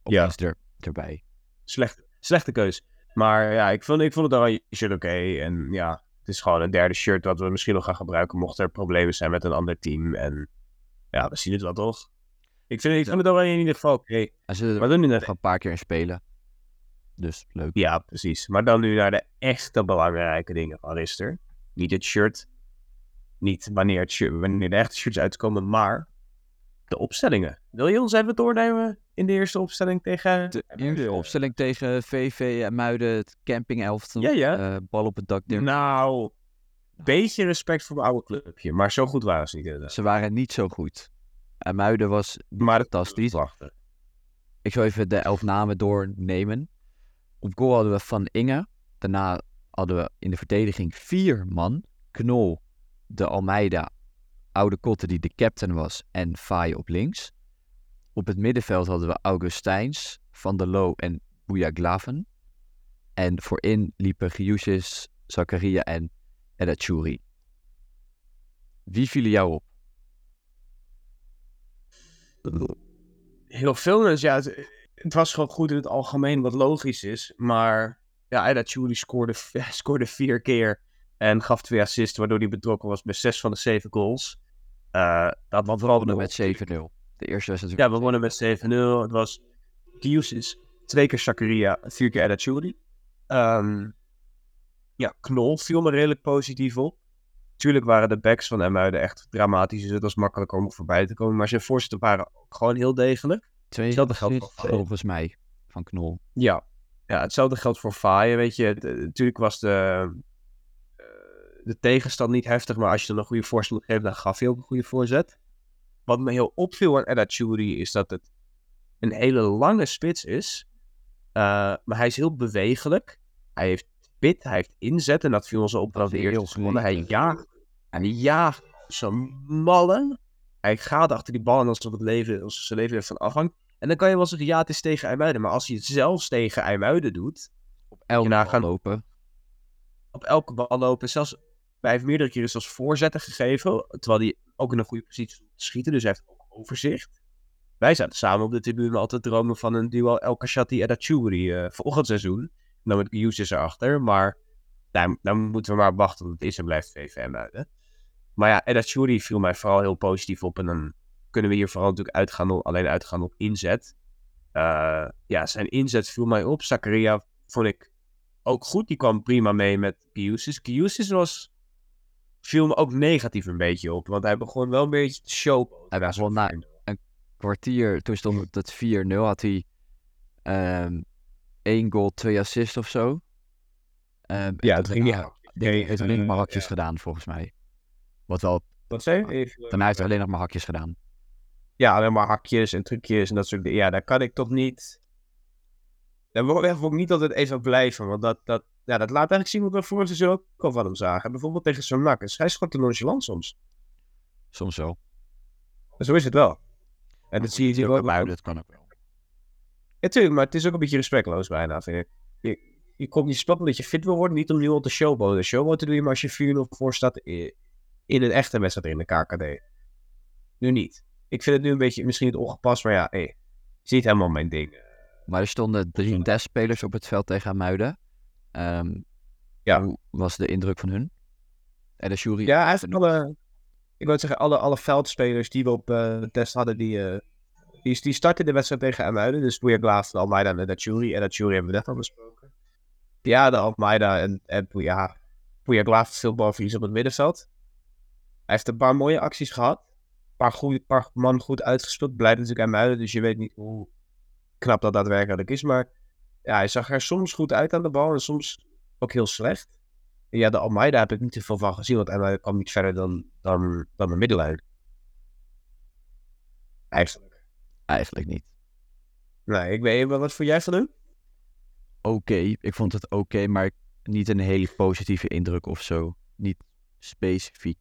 Ja. er, erbij. Slechte, slechte keus. Maar ja, ik vond, ik vond het oranje shirt oké. En ja, het is gewoon een derde shirt dat we misschien nog gaan gebruiken mochten er problemen zijn met een ander team. En ja, we zien het wel toch. Ik vind, ik vind het oranje in ieder geval oké. Zullen Maar er dan nu naar een paar keer in spelen. Dus leuk. ja, precies. Maar dan nu naar de echte belangrijke dingen van Rister. Niet het shirt. Niet wanneer, het shirt, wanneer de echte shirts uitkomen, maar de opstellingen. Wil je ons even doornemen in de eerste opstelling tegen... De eerste opstelling tegen VV en Muiden, het camping elftal. Ja, ja. eh, bal op het dak. Dirk. Nou, beetje respect voor mijn oude clubje. Maar zo goed waren ze niet inderdaad. Ze waren niet zo goed. En Muiden was Maar fantastisch. wachten. Ik zal even de elf namen doornemen. Op goal hadden we Van Inge. Daarna hadden we in de verdediging vier man. Knol, de Almeida, Oude Kotte die de captain was en Faye op links. Op het middenveld hadden we Augustijns, Van der Loo en Bouyaglaven. En voorin liepen Giusis, Zakaria en Edachouri. Wie vielen jou op? Heel veel dus ja, het, het was gewoon goed in het algemeen, wat logisch is. Maar ja, Aida Chuli scoorde, scoorde vier keer en gaf twee assists, waardoor hij betrokken was bij zes van de zeven goals. Eh dat was vooral We met 7-0. De eerste was natuurlijk... Ja, we wonnen met 7-0. Het was Kiusis, twee keer Zakaria, vier keer Churi. Ehm ja, Knol viel me redelijk positief op. Tuurlijk waren de backs van Emuiden echt dramatisch, dus het was makkelijker om voorbij te komen. Maar zijn voorzetten waren ook gewoon heel degelijk. Twee Hetzelfde geldt voor- volgens mij van Knol. Ja, ja hetzelfde geldt voor Faaien, weet je. Eh, natuurlijk was de, eh, de tegenstand niet heftig, maar als je dan een goede voorstel geeft, dan gaf hij ook een goede voorzet. Wat me heel opviel aan Edda Churi is dat het een hele lange spits is. eh, maar hij is heel bewegelijk. Hij heeft hij heeft inzet. En dat viel ons op vanaf de eerste seconde. Hij jaagt, hij jaagt zijn mallen. Hij gaat achter die bal en alsof het leven, alsof zijn leven ervan afhangt. En dan kan je wel zeggen, ja, het is tegen IJmuiden. Maar als hij het zelfs tegen IJmuiden doet, Op elke bal gaan- lopen. op elke bal lopen. Zelfs, hij heeft meerdere keren zelfs voorzetten gegeven. Terwijl hij ook in een goede positie schieten. Dus hij heeft ook overzicht. Wij zaten samen op de tribune altijd dromen van een duo El Kashati en Achuri eh volgend seizoen. Dan met Hughes erachter. Maar daar, daar moeten we maar wachten. Want het is en blijft VVM uit. Maar ja, Edda viel mij vooral heel positief op. En dan kunnen we hier vooral natuurlijk uitgaan op, alleen uitgaan op inzet. Uh, ja, zijn inzet viel mij op. Zakaria vond ik ook goed. Die kwam prima mee met Giusis. Giusis was viel me ook negatief een beetje op. Want hij begon wel een beetje te show. Hij begon na een kwartier, toen stond het 4-0, had hij um, één goal, twee assists of zo. Um, ja, het ging niet Hij heeft alleen nog maar hakjes gedaan, volgens mij. Wat wel... Wat zei je? Dan heeft hij alleen nog maar hakjes gedaan. Ja, alleen maar hakjes en trucjes en dat soort dingen. Ja, daar kan ik toch niet... Daar wil ik niet altijd even blijven, want dat, dat, ja, dat laat eigenlijk zien wat we vorige seizoen ook al van hem zagen. Bijvoorbeeld tegen zo'n nak. Hij gewoon te nonchalant soms. Soms wel. Maar zo is het wel. En dat zie je hier ook. Dat kan ook wel. Ja, tuurlijk, maar het is ook een beetje respectloos bijna, vind ik. Je, je komt niet spel omdat je fit wil worden, niet om nu al te showboten. Showboten doe je maar als je 4-0 voor staat in een echte wedstrijd in de KKD. Nu niet. Ik vind het nu een beetje misschien het ongepast, maar ja, hey, is niet helemaal mijn ding. Maar er stonden drie testspelers op het veld tegen Muiden. Um, ja. Hoe was de indruk van hun? En de jury? Ja, eigenlijk alle, ik wil zeggen, alle, alle veldspelers die we op uh, test hadden, die, uh, die, die starten de wedstrijd tegen Amuiden. Dus Boeja Almeida en jury. En dat jury hebben we net al besproken. Ja, de Almeida en, en Glaaf veel balverlies op het middenveld. Hij heeft een paar mooie acties gehad. Een paar, paar man goed uitgespeeld. Blijft natuurlijk Amuiden, dus je weet niet hoe knap dat daadwerkelijk is. Maar ja, hij zag er soms goed uit aan de bal en soms ook heel slecht. En ja, de Almeida heb ik niet te veel van gezien, want hij kwam niet verder dan, dan, dan de middenlijn. Eigenlijk. Eigenlijk niet. Nee, ik weet wel wat voor jij van hem? Oké, ik vond het oké, maar niet een hele positieve indruk of zo. Niet specifiek.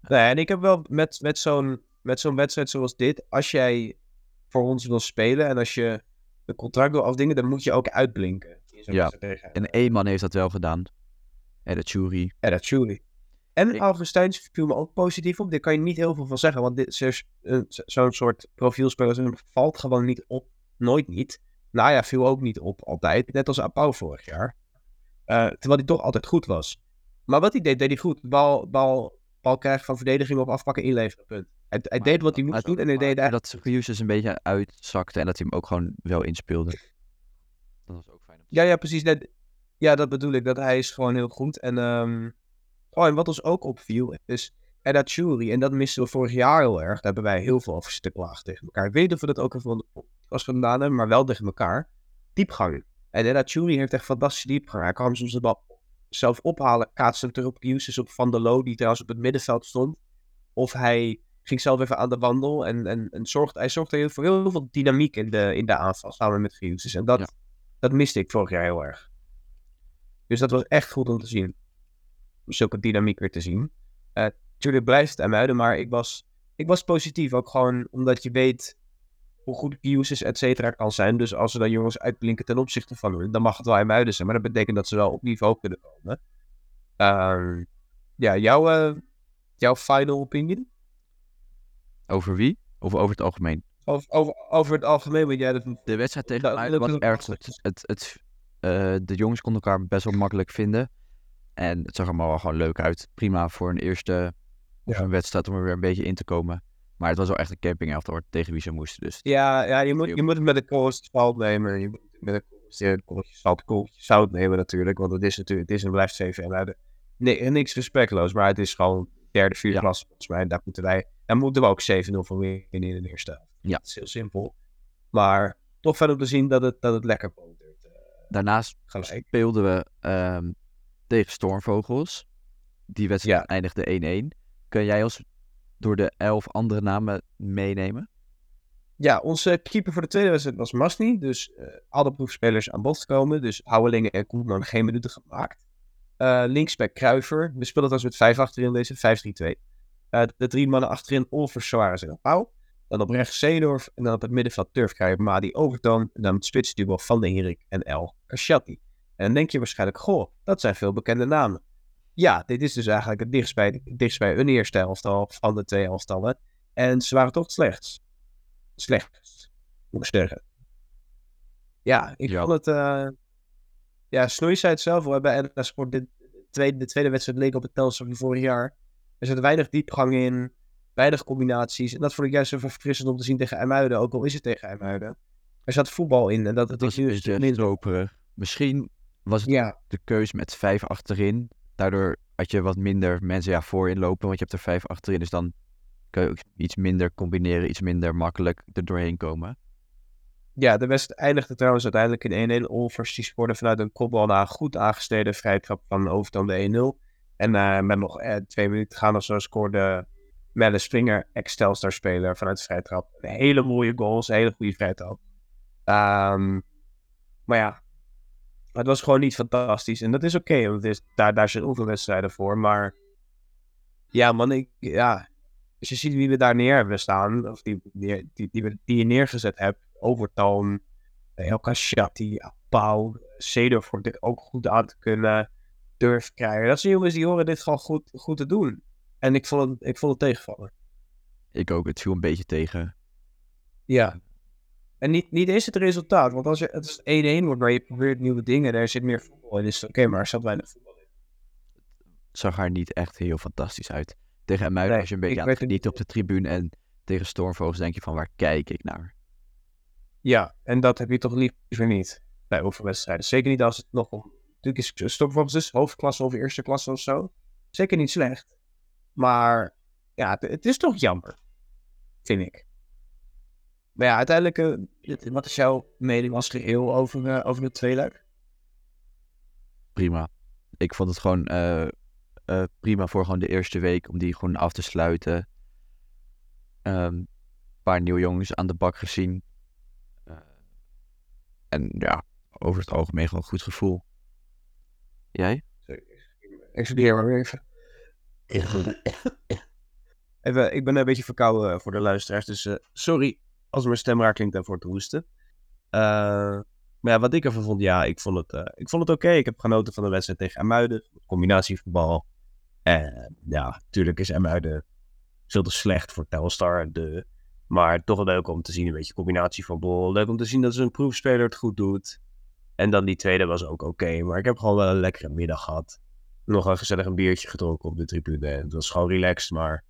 Nee, en ik heb wel met, met zo'n met zo'n wedstrijd zoals dit, als jij voor ons wil spelen en als je de contract wil afdingen, dan moet je ook uitblinken. Ja, en Eeman heeft dat wel gedaan. En dat Churi. En. Augustijns viel me ook positief op. Daar kan je niet heel veel van zeggen. Want dit is zo'n soort profielspeler valt gewoon niet op. Nooit niet. Nou ja, viel ook niet op altijd. Net als Apau vorig jaar. Uh, terwijl hij toch altijd goed was. Maar wat hij deed, deed hij goed. Bal, bal, bal krijgen van verdediging op afpakken, inleveren. Punt. Hij, hij deed wat hij moest doen en hij deed eigenlijk... Dat dus een beetje uitzakte en dat hij hem ook gewoon wel inspeelde. Dat was ook fijn. Ja, ja, precies. Net, ja, dat bedoel ik. Dat hij is gewoon heel goed. En, um... oh, en wat ons ook opviel is Edda Churi. En dat misten we vorig jaar heel erg. Daar hebben wij heel veel over klagen tegen elkaar. Ik weet of we dat ook even van de podcast gedaan hebben, maar wel tegen elkaar. Diepgang. En Edda Churi heeft echt fantastische diepgang. Hij kan soms de bal zelf ophalen. Kaatsen terug op op Van der Loo, die trouwens op het middenveld stond. Of hij ging zelf even aan de wandel. En, en, en zorgt, hij zorgde voor heel, veel dynamiek in de, in de aanval samen met Hughes. En dat, dat miste ik vorig jaar heel erg. Dus dat was echt goed om te zien. Zulke dynamiek weer te zien. Uh, tuurlijk blijft het aan muiden, maar ik was, ik was positief. Ook gewoon omdat je weet hoe goed Hughes et cetera kan zijn. Dus als er dan jongens uitblinken ten opzichte van hun, dan mag het wel muiden zijn. Maar dat betekent dat ze wel op niveau kunnen komen. Uh, ja, jouw, uh, jouw final opinion? Over wie? Of over het algemeen? Over, over, over het algemeen, want jij dat... De wedstrijd tegen Ajax was erg goed. Het, het, uh, de jongens konden elkaar best wel makkelijk vinden. En het zag allemaal wel gewoon leuk uit. Prima voor een eerste of een wedstrijd om er weer een beetje in te komen. Maar het was wel echt een camping tegen wie ze moesten. Dus ja, ja je, moet, je moet het met een korreltje zout nemen. Je moet het met een korreltje zout, zout nemen natuurlijk. Want het is natuurlijk, het is en blijft zeven Nee, niks respectloos, maar het is gewoon derde, vierde ja. klas volgens mij. Daar moeten wij en moeten we ook 7-0 van winnen in de eerste helft. Ja. Dat is heel simpel. Maar toch verder te zien dat het, dat het lekker botert. Uh, Daarnaast gelijk. speelden we um, tegen Stormvogels. Die wedstrijd ja. eindigde 1-1. Kun jij ons door de elf andere namen meenemen? Ja, onze keeper voor de tweede wedstrijd was Masni. Dus uh, alle proefspelers aan bod komen. Dus Houwelingen en Koeman geen minuten gemaakt. Uh, linksback Kruiver. We speelden als met 5 achterin deze, 5-3-2. Uh, de drie mannen achterin, Olvers, Suarez en Pauw. Dan op rechts Zeedorf en dan op het middenveld Turf krijg je Madi Overtoon. En dan het spitsduo Van de Herik en El Kashati. En dan denk je waarschijnlijk, goh, dat zijn veel bekende namen. Ja, dit is dus eigenlijk het dichtst bij, dichtst bij een eerste elftal van de twee elftallen. En ze waren toch het slechtst. Slechtst, moet ik zeggen. Ja, ik ja. vond het... Uh... Ja, Snoei zei het zelf, we hebben NS Sport de tweede, de tweede wedstrijd leek op het Telstar van vorig jaar. Er zit weinig diepgang in, weinig combinaties. En dat vond ik juist zo verfrissend om te zien tegen IJmuiden, ook al is het tegen IJmuiden. Er zat voetbal in en dat het is nu minder. Misschien was het Ja, de keus met vijf achterin. Daardoor had je wat minder mensen ja, voorin lopen, want je hebt er vijf achterin. Dus dan kun je ook iets minder combineren, iets minder makkelijk er doorheen komen. ja, de wedstrijd eindigde trouwens uiteindelijk in 1-1. Olvers die scoorde vanuit een kopbal na een goed aangesneden vrijtrap van Overtoom de 1-0. En eh, met nog eh, twee minuten te gaan of zo scoorde Melle Springer, ex-Telstar-speler, vanuit de vrijtrap. Een hele mooie goals, een hele goede vrijtrap. Ehm, maar ja, het was gewoon niet fantastisch. En dat is oké, want het is, daar, daar zijn hoeveel wedstrijden voor. Maar ja, man, ik, ja, als je ziet wie we daar neer hebben staan, of die, die, die, die, die je neergezet hebt, Overtoom, El Kashati, Pau, Cedar voor dit ook goed aan te kunnen, durf krijgen. Dat zijn jongens die horen dit gewoon goed, goed te doen. En ik vond het, ik vond het tegenvallen. Ik ook, het viel een beetje tegen. Ja. En niet, niet eens het resultaat, want als je, het is 1-1 wordt, maar je probeert nieuwe dingen, daar zit meer voetbal in, is het oké, maar er zat weinig voetbal in. Het zag er niet echt heel fantastisch uit. Tegen Muiden Nee, was je een beetje aan het genieten op de tribune. En tegen Stormvogels denk je van, waar kijk ik naar? Ja, en dat heb je toch liever niet bij oefenwedstrijden. Zeker niet als het nog om. Natuurlijk is stopvolgens dus hoofdklasse of eerste klasse of zo. Zeker niet slecht. Maar ja, het, het is toch jammer. Vind ik. Maar ja, uiteindelijk, eh, dit- wat is jouw mening als geheel over, eh, over het tweeluik? Prima. Ik vond het gewoon eh, eh, prima voor gewoon de eerste week om die gewoon af te sluiten. Ehm, Een paar nieuwe jongens aan de bak gezien. Eh, en ja, over het algemeen gewoon goed gevoel. Jij? Excuseer maar weer even. even. Ik ben een beetje verkouden voor de luisteraars, dus sorry als mijn stem raar klinkt daarvoor te hoesten. Eh, maar ja, wat ik ervan vond, ja, ik vond het, eh, ik vond het oké. Ik heb genoten van de wedstrijd tegen Amuiden, combinatievoetbal. En ja, natuurlijk is Amuiden veel te slecht voor Telstar, de, maar toch wel leuk om te zien, een beetje combinatievoetbal. Leuk om te zien dat ze een proefspeler het goed doet. En dan die tweede was ook oké, maar ik heb gewoon wel een lekkere middag gehad nog een gezellig een biertje gedronken op de tribune. Het was gewoon relaxed, maar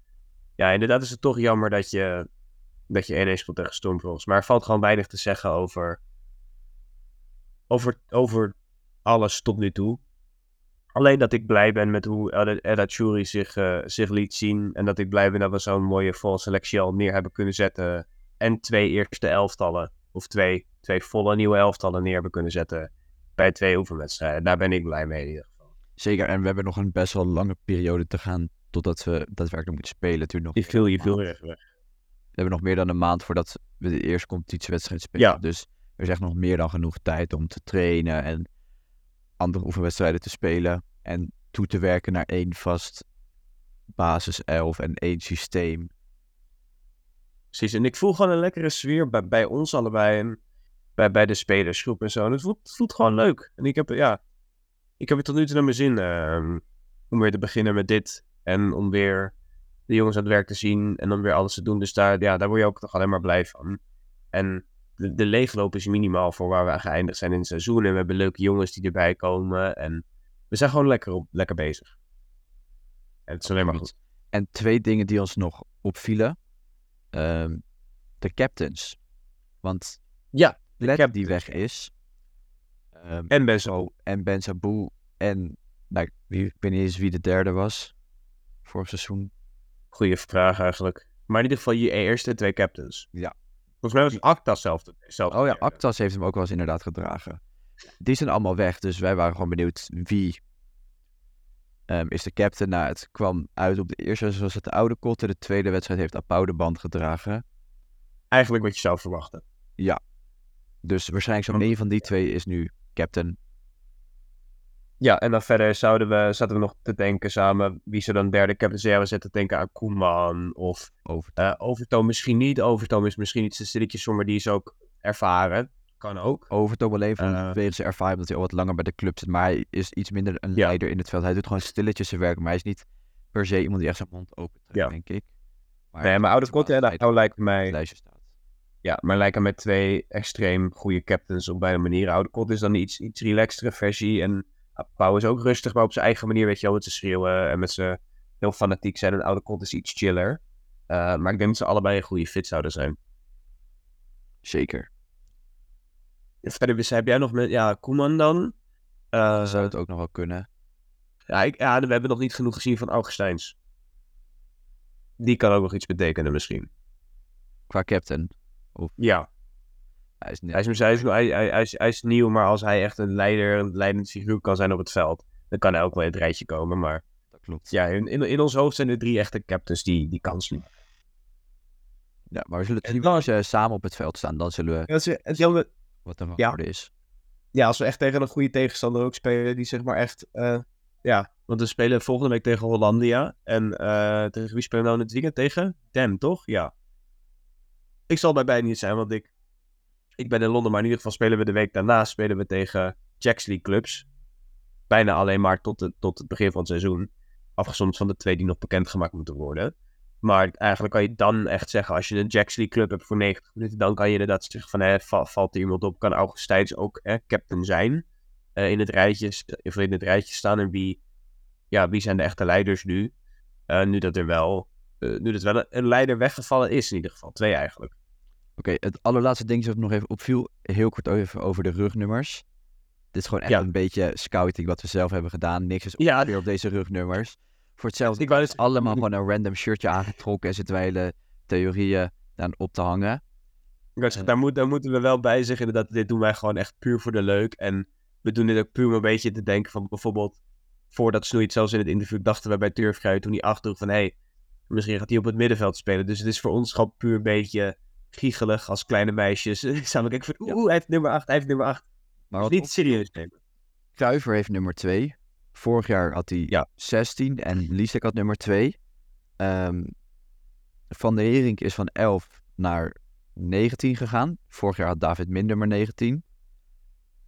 ja, inderdaad is het toch jammer dat je, dat je 1-1 speelt tegen Stormvogels. Maar er valt gewoon weinig te zeggen over, over, over alles tot nu toe. Alleen dat ik blij ben met hoe Eda Churi zich, eh, zich liet zien. En dat ik blij ben dat we zo'n mooie volle selectie al neer hebben kunnen zetten. En twee eerste elftallen, of twee, twee volle nieuwe elftallen neer hebben kunnen zetten. Bij twee oefenwedstrijden. Daar ben ik blij mee in ieder geval. Zeker, en we hebben nog een best wel lange periode te gaan totdat we daadwerkelijk moeten spelen. Natuurlijk nog Je viel, je even weg. We hebben nog meer dan een maand voordat we de eerste competitiewedstrijd spelen. Ja. Dus er is echt nog meer dan genoeg tijd om te trainen en andere oefenwedstrijden te spelen. En toe te werken naar één vast basiself en één systeem. Precies, en ik voel gewoon een lekkere sfeer bij, bij ons allebei en bij, bij de spelersgroep en zo. En het voelt, het voelt gewoon leuk. En ik heb, ja, ik heb het tot nu toe naar mijn zin ehm, om weer te beginnen met dit. En om weer de jongens aan het werk te zien en dan weer alles te doen. Dus daar, ja, daar word je ook toch alleen maar blij van. En de, de leegloop is minimaal voor waar we aan geëindigd zijn in het seizoen. En we hebben leuke jongens die erbij komen. En we zijn gewoon lekker, op, lekker bezig. En het is alleen maar goed. En twee dingen die ons nog opvielen. Ehm, de captains. Want Ja, Led captains, die weg is. ehm, En Ben zo. en Ben Saboe en nou, ik weet niet eens wie de derde was. Vorig seizoen. Goeie vraag eigenlijk. Maar in ieder geval je eerste twee captains. Ja. Volgens mij was Acta zelf. zelf Oh ja, Actas heeft hem ook wel eens inderdaad gedragen. Die zijn allemaal weg, dus wij waren gewoon benieuwd wie ehm, is de captain. Nou, het kwam uit op de eerste wedstrijd was het de oude kotte. De tweede wedstrijd heeft Apau de band gedragen. Eigenlijk wat je zou verwachten. Dus waarschijnlijk zo'n één van die twee is nu captain. Ja, en dan verder zouden we, zaten we nog te denken samen wie ze dan derde captain zetten. Denken aan Koeman of Over. eh Overtoom misschien niet. Overtoom is misschien iets te stilletjes, maar die is ook ervaren. Kan ook. Overtoom alleen van Eh. wegens zijn ervaring dat hij al wat langer bij de club zit. Maar hij is iets minder een Ja. leider in het veld. Hij doet gewoon stilletjes zijn werk, maar hij is niet per se iemand die echt zijn mond open trekt, Ja. denk ik. Maar Nee, maar oude Kotte en op mij... het lijstje staat. Ja, maar lijken mij twee extreem goede captains op beide manieren. Oude Kot is dan een iets, iets relaxtere versie. En Pauw is ook rustig, maar op zijn eigen manier, weet je wel, met zijn schreeuwen en met zijn heel fanatiek zijn en oude kont is iets chiller. Uh, maar ik denk dat ze allebei een goede fit zouden zijn. Zeker. Verder heb jij nog met, ja, Koeman dan? Uh, zou het ook nog wel kunnen. Ja, ik, ja, we hebben nog niet genoeg gezien van Augustijns. Die kan ook nog iets betekenen misschien. Qua captain? Of... Ja. Hij is, hij, is, hij, is, hij, hij, is, hij is nieuw, maar als hij echt een leider, een leidend figuur kan zijn op het veld, dan kan hij ook wel in het rijtje komen. Maar dat klopt. Ja, in, in, in ons hoofd zijn er drie echte captains die, die kans maken. Ja, maar we zullen het zien als ze samen op het veld staan. Dan zullen we... Ja, het wat er ja. is. Ja, als we echt tegen een goede tegenstander ook spelen, die zeg maar echt... Uh, ja, want we spelen volgende week tegen Hollandia. En uh, tegen wie spelen we nou in het weekend? Tegen Den, toch? Ja. Ik zal bij beide niet zijn, want ik, ik ben in Londen. Maar in ieder geval spelen we de week daarna spelen we tegen Jacks clubs. Bijna alleen maar tot, tot het begin van het seizoen. Afgezonderd van de twee die nog bekendgemaakt moeten worden. Maar eigenlijk kan je dan echt zeggen, als je een Jacks club hebt voor 90 minuten, dan kan je inderdaad zeggen van, hè, valt er iemand op, kan Augustijns ook hè, captain zijn uh, in, het rijtje, in het rijtje staan. En wie, ja, wie zijn de echte leiders nu? Uh, nu dat er wel, uh, nu dat wel een, leider weggevallen is in ieder geval. Twee eigenlijk. Oké, okay, het allerlaatste ding dat nog even opviel, heel kort even over de rugnummers. Dit is gewoon echt ja. een beetje scouting wat we zelf hebben gedaan. Niks is ja. weer op deze rugnummers. Voor hetzelfde ik dus... allemaal gewoon een random shirtje aangetrokken en zitten wij hele theorieën aan op te hangen. Uh, daar, moet, daar moeten we wel bij zeggen dat dit doen wij gewoon echt puur voor de leuk. En we doen dit ook puur om een beetje te denken van bijvoorbeeld, voordat Snoeit zelfs in het interview dachten we bij Turfkruid toen hij achterdroeg van hé, hey, misschien gaat hij op het middenveld spelen. Dus het is voor ons gewoon puur een beetje giechelig als kleine meisjes. Samen kijken van oeh, hij heeft nummer 8, hij heeft nummer 8. Maar wat niet serieus nemen. Kuiver heeft nummer 2. Vorig jaar had hij ja. 16 en Lisek had nummer 2. Um, Van de Hering is van 11 naar 19 gegaan. Vorig jaar had David Min nummer 19.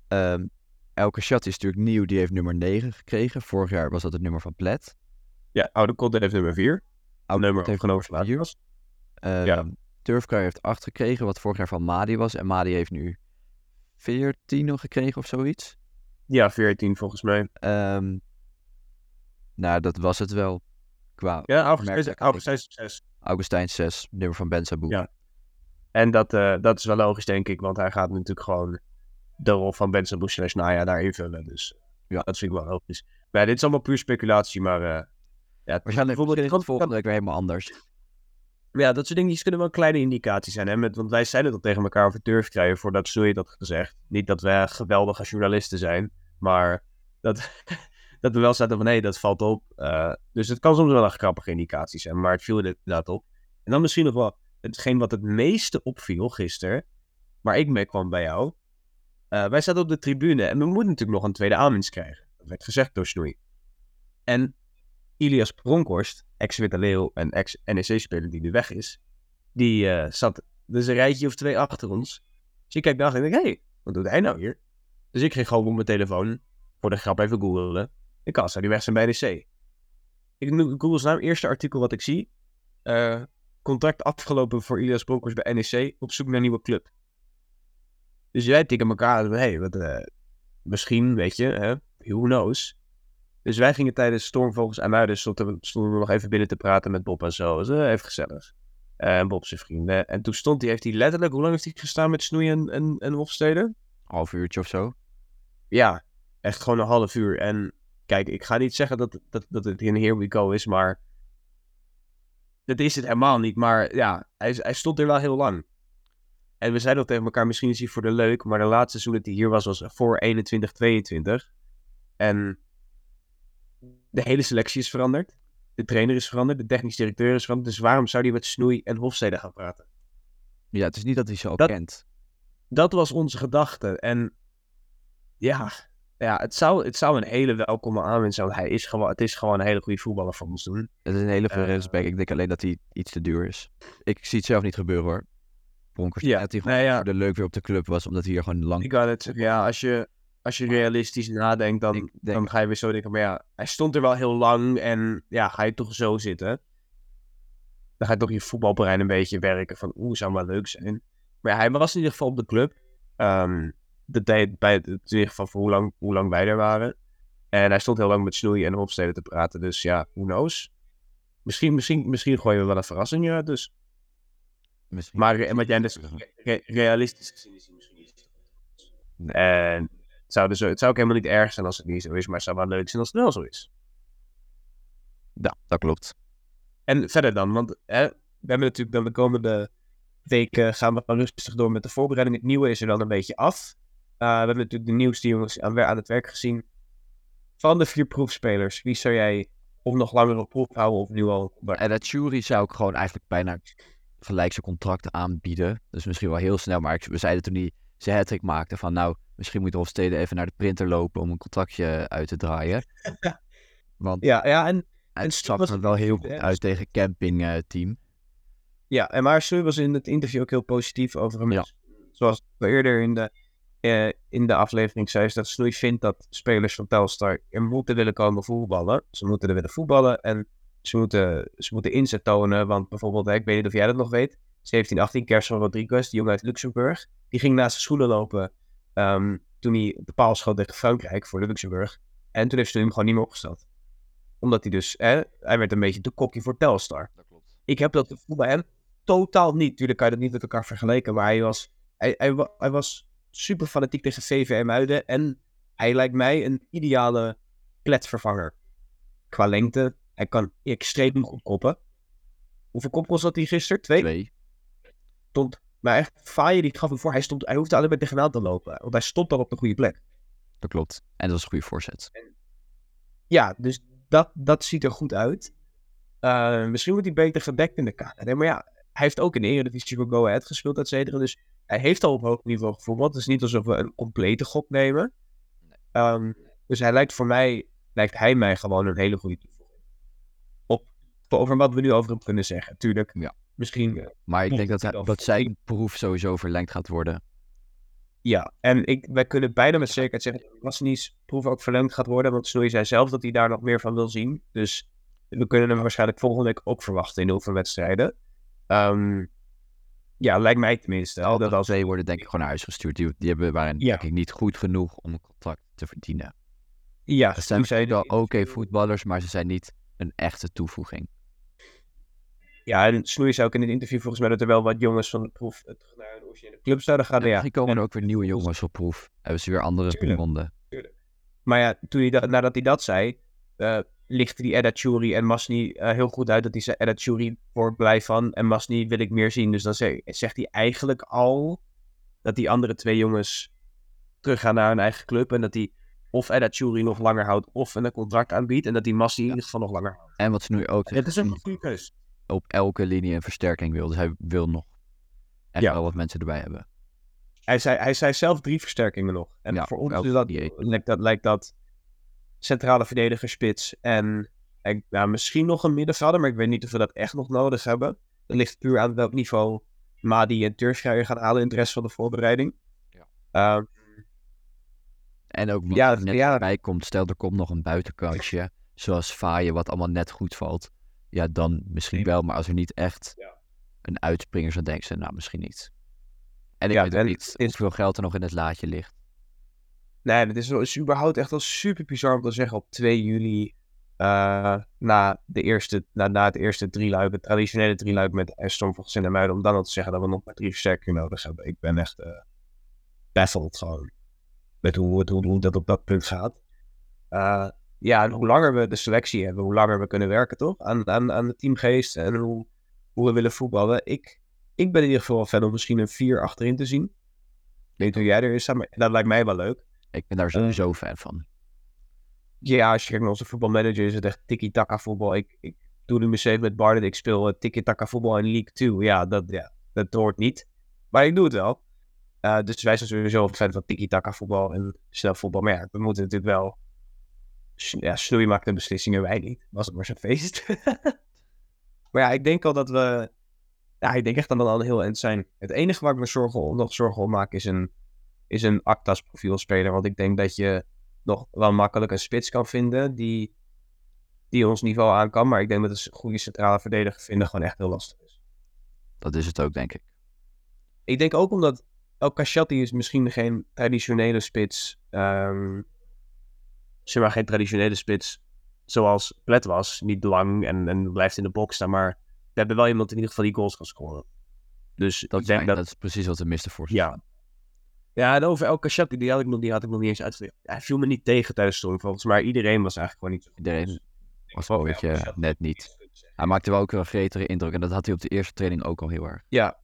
Um, Elke Chat is natuurlijk nieuw, die heeft nummer 9 gekregen. Vorig jaar was dat het nummer van Plet. Ja, Oude Content heeft nummer 4. Oude nummer heeft genomen 4 was. Um, ja. Turfcar heeft 8 gekregen, wat vorig jaar van Madi was. En Madi heeft nu 14 nog gekregen of zoiets. Ja, 14 volgens mij. Um, nou, dat was het wel. Qua ja, Augustijn 6. Augustijn 6, nummer van Ben Sabu. Ja. En dat, uh, dat is wel logisch, denk ik, want hij gaat natuurlijk gewoon de rol van Ben Sabu slash Naya daar invullen. Dus ja, dat vind ik wel logisch. Maar ja, dit is allemaal puur speculatie, maar... Uh, ja, Waarschijnlijk bijvoorbeeld het volgende week weer helemaal anders. Ja, dat soort dingen kunnen wel kleine indicaties zijn. Hè? Met, want wij zeiden dat tegen elkaar over durf krijgen voordat Snoei dat gezegd. Niet dat wij geweldige journalisten zijn, maar dat, dat we wel zaten van hé, dat valt op. Uh, dus het kan soms wel een grappige indicatie zijn, maar het viel er inderdaad op. En dan misschien nog wel hetgeen wat het meeste opviel gisteren, waar ik mee kwam bij jou. Uh, wij zaten op de tribune en we moeten natuurlijk nog een tweede aanwinst krijgen. Dat werd gezegd door Snoei. En Ilias Bronkhorst, ex-Witte en ex-NEC-speler die nu weg is, die uh, zat dus een rijtje of twee achter ons. Dus ik kijk naar en denk, hé, hey, wat doet hij nou hier? Dus ik ging gewoon op mijn telefoon, voor de grap even googelen. Ik kan zou die weg zijn bij NEC. Ik google naam, eerste artikel wat ik zie. Uh, contract afgelopen voor Ilias Bronkhorst bij NEC, op zoek naar een nieuwe club. Dus jij tikken elkaar, hé, hey, wat, uh, misschien, weet je, hè, who knows. Dus wij gingen tijdens Stormvogels en Muiden stonden, stonden we nog even binnen te praten met Bob en zo. Dus, uh, even gezellig. Uh, en Bob zijn vrienden. En toen stond hij, heeft hij letterlijk, hoe lang heeft hij gestaan met Snoei en, en, en Hofstede? Half uurtje of zo. Ja, echt gewoon een half uur. En kijk, ik ga niet zeggen dat, dat, dat het in Here We Go is, maar dat is het helemaal niet. Maar ja, hij, hij stond er wel heel lang. En we zeiden ook tegen elkaar, misschien is hij voor de leuk, maar de laatste seizoen dat hij hier was, was voor 21, 22. En de hele selectie is veranderd. De trainer is veranderd, de technisch directeur is veranderd. Dus waarom zou hij met Snoei en Hofstede gaan praten? Ja, het is niet dat hij ze al kent. Dat was onze gedachte. En ja, ja het, zou, het zou een hele welkome aanwinst zijn. Hij is gewoon, het is gewoon een hele goede voetballer voor ons doen. Het is een hele goede uh, respect. Ik denk alleen dat hij iets te duur is. Ik zie het zelf niet gebeuren hoor. Bronkers, ja, dat hij gewoon ja. de leuk weer op de club was, omdat hij hier gewoon lang... Ik had het ja, als je, als je realistisch nadenkt, dan, denk, dan ga je weer zo denken, maar ja, hij stond er wel heel lang en ja, ga je toch zo zitten? Dan ga je toch je voetbalbrein een beetje werken van, oeh, zou wel leuk zijn. Maar ja, hij was in ieder geval op de club. Um, de tijd bij het, geval voor hoe lang, hoe lang wij er waren. En hij stond heel lang met Snoei en Hofstede te praten, dus ja, who knows. Misschien, misschien, misschien gooien we wel een verrassing uit, dus. Misschien. Maar en wat jij re- realistisch gezien is misschien niet. En zou, dus, het zou ook helemaal niet erg zijn als het niet zo is, maar het zou wel leuk zijn als het wel zo is. Ja, dat klopt. En verder dan, want hè, we hebben natuurlijk dan de komende weken gaan we rustig door met de voorbereiding. Het nieuwe is er dan een beetje af. Uh, we hebben natuurlijk de nieuwste jongens aan, aan het werk gezien. Van de vier proefspelers, wie zou jij of nog langer op proef houden of nu al? En dat jury zou ik gewoon eigenlijk bijna gelijk zijn contract aanbieden. Dus misschien wel heel snel. Maar ik, we zeiden toen hij zijn hat maakte van nou, misschien moet Hofstede even naar de printer lopen om een contractje uit te draaien. Want Ja, ja en, het zag er wel heel goed uit tegen campingteam. ja, en maar Sue was in het interview ook heel positief over hem. Ja. Zoals we eerder in de, eh, in de aflevering zei, is dat Snoei vindt dat spelers van Telstar er moeten willen komen voetballen. Ze moeten er willen voetballen en ze moeten, ze moeten inzet tonen. Want bijvoorbeeld, ik weet niet of jij dat nog weet, 17, 18, Kerson Rodriguez, die jongen uit Luxemburg, die ging naast zijn schoenen lopen ehm, toen hij de paal schoot tegen Frankrijk voor de Luxemburg. En toen heeft Snoei hem gewoon niet meer opgesteld. Omdat hij dus, hè, hij werd een beetje te kokkie voor Telstar Dat klopt. ik heb dat gevoel bij hem totaal niet. Tuurlijk kan je dat niet met elkaar vergelijken, maar hij was, hij, hij, wa- hij was super fanatiek tegen VVM Uiden en hij lijkt mij een ideale kletvervanger. Qua lengte, hij kan extreem goed koppen. Hoeveel kopgoals had hij gisteren? Twee? Twee. Stond, maar echt, Faaien die gaf hem voor, hij, stond, hij hoefde alleen maar tegenaan te lopen, want hij stond dan op de goede plek. Dat klopt. En dat was een goede voorzet. Ja, dus dat, dat ziet er goed uit. Eh, misschien wordt hij beter gedekt in de KND. Maar ja, hij heeft ook in de Eredivisie voor Go Ahead gespeeld, et cetera. Dus hij heeft al op hoog niveau gevoetbald. Het is niet alsof we een complete gok nemen. Ehm, dus hij lijkt voor mij, lijkt hij mij gewoon een hele goede toevoeging. Op, over wat we nu over hem kunnen zeggen. Tuurlijk, Ja. Misschien, eh, Maar ik denk dat, hij dat zijn proef sowieso verlengd gaat worden. ja. En ik, wij kunnen bijna met zekerheid zeggen dat Masni's proef ook verlengd gaat worden. Want Snoei zei zelf dat hij daar nog meer van wil zien. Dus we kunnen hem waarschijnlijk volgende week ook verwachten in oefenwedstrijden. Ehm ja, lijkt mij tenminste. Al dat als, twee worden denk ik gewoon naar huis gestuurd. Die, die hebben, waren Ja. denk ik niet goed genoeg om een contract te verdienen. ja, Het zijn wel oké voetballers, maar ze zijn niet een echte toevoeging. Ja, en Snoei zei ook in het interview volgens mij dat er wel wat jongens van de proef eh, terug naar een originele club zouden gaan. En Ja, misschien komen en- er ook weer nieuwe jongens op proef. Hebben ze weer andere gevonden. Maar ja, toen hij dat, nadat hij dat zei, eh lichtte die Edda Churi en Masni eh, heel goed uit dat hij zei Edda Churi wordt blij van en Masni wil ik meer zien. Dus dan ze- zegt hij eigenlijk al dat die andere twee jongens teruggaan naar hun eigen club en dat hij of Edda Churi nog langer houdt of een contract aanbiedt en dat die Masni in ieder geval nog langer houdt. En wat ze nu ook Het is een goede keus. Op elke linie een versterking wil. Dus hij wil nog echt Ja. wel wat mensen erbij hebben. Hij zei, hij zei zelf drie versterkingen nog. En Ja, voor ons is dat, lijkt, dat, lijkt dat centrale verdediger spits en, en nou, misschien nog een middenvelder, maar ik weet niet of we dat echt nog nodig hebben. Dat ligt puur aan welk niveau Madi en Turfschreier gaan halen in de rest van de voorbereiding. Ja. Ehm, En ook wat Ja, er net ja. bij komt, stel er komt nog een buitenkantje, zoals Faaien, wat allemaal net goed valt. Ja, dan misschien wel, maar als er niet echt een uitspringer zou denken, ze, nou misschien niet. En ik Ja, weet ook niet is- hoeveel geld er nog in het laadje ligt. nee, het is, is überhaupt echt wel super bizar om te zeggen op 2 juli, eh, na, de eerste, na, na het eerste drieluik, het traditionele drieluik met Stormvogels en Muiden, om dan al te zeggen dat we nog maar drie versterkingen nodig hebben. Ik ben echt eh baffled gewoon met hoe, hoe, hoe dat op dat punt gaat. Eh, ja, en hoe langer we de selectie hebben, hoe langer we kunnen werken, toch? Aan, aan, aan de teamgeest en hoe, hoe we willen voetballen. Ik, ik ben in ieder geval wel fan om misschien een 4 achterin te zien. Ik weet hoe jij er is, maar dat lijkt mij wel leuk. Ik ben daar sowieso fan van. Ja, als je kijkt naar onze voetbalmanager, is het echt tiki-taka voetbal. Ik, ik doe nu mezelf met Bardet, ik speel eh, tiki-taka voetbal in League 2. Ja dat, ja, dat hoort niet. Maar ik doe het wel. Eh, dus wij zijn sowieso fan van tiki-taka voetbal en snel voetbal. Maar ja, we moeten natuurlijk wel... Ja, Snoei maakt de beslissingen, wij niet. Was het maar zijn feest. maar ja, ik denk al dat we... Ja, ik denk echt dat we al een heel eind zijn. Het enige waar ik me zorgen, om- nog zorgen om maak is een, is een Actas profielspeler. Want ik denk dat je nog wel makkelijk een spits kan vinden die, die ons niveau aan kan. Maar ik denk dat een goede centrale verdediger vinden gewoon echt heel lastig is. Dat is het ook, denk ik. Ik denk ook omdat El Kashati is misschien geen traditionele spits. ehm zeg maar geen traditionele spits zoals Plet was. Niet lang en, en blijft in de box staan, maar we hebben wel iemand in ieder geval die goals kan scoren. Dus Dat, denk dat... dat is precies wat we misten voor Ja. Ja, en over El Kashati, die had ik nog, die had ik nog niet eens uitgelegd. Hij viel me niet tegen tijdens de storm, volgens mij. Iedereen was eigenlijk gewoon niet zo. Iedereen Dus was vond een beetje net niet. Hij maakte wel ook een gretigere indruk. En dat had hij op de eerste training ook al heel erg. Ja.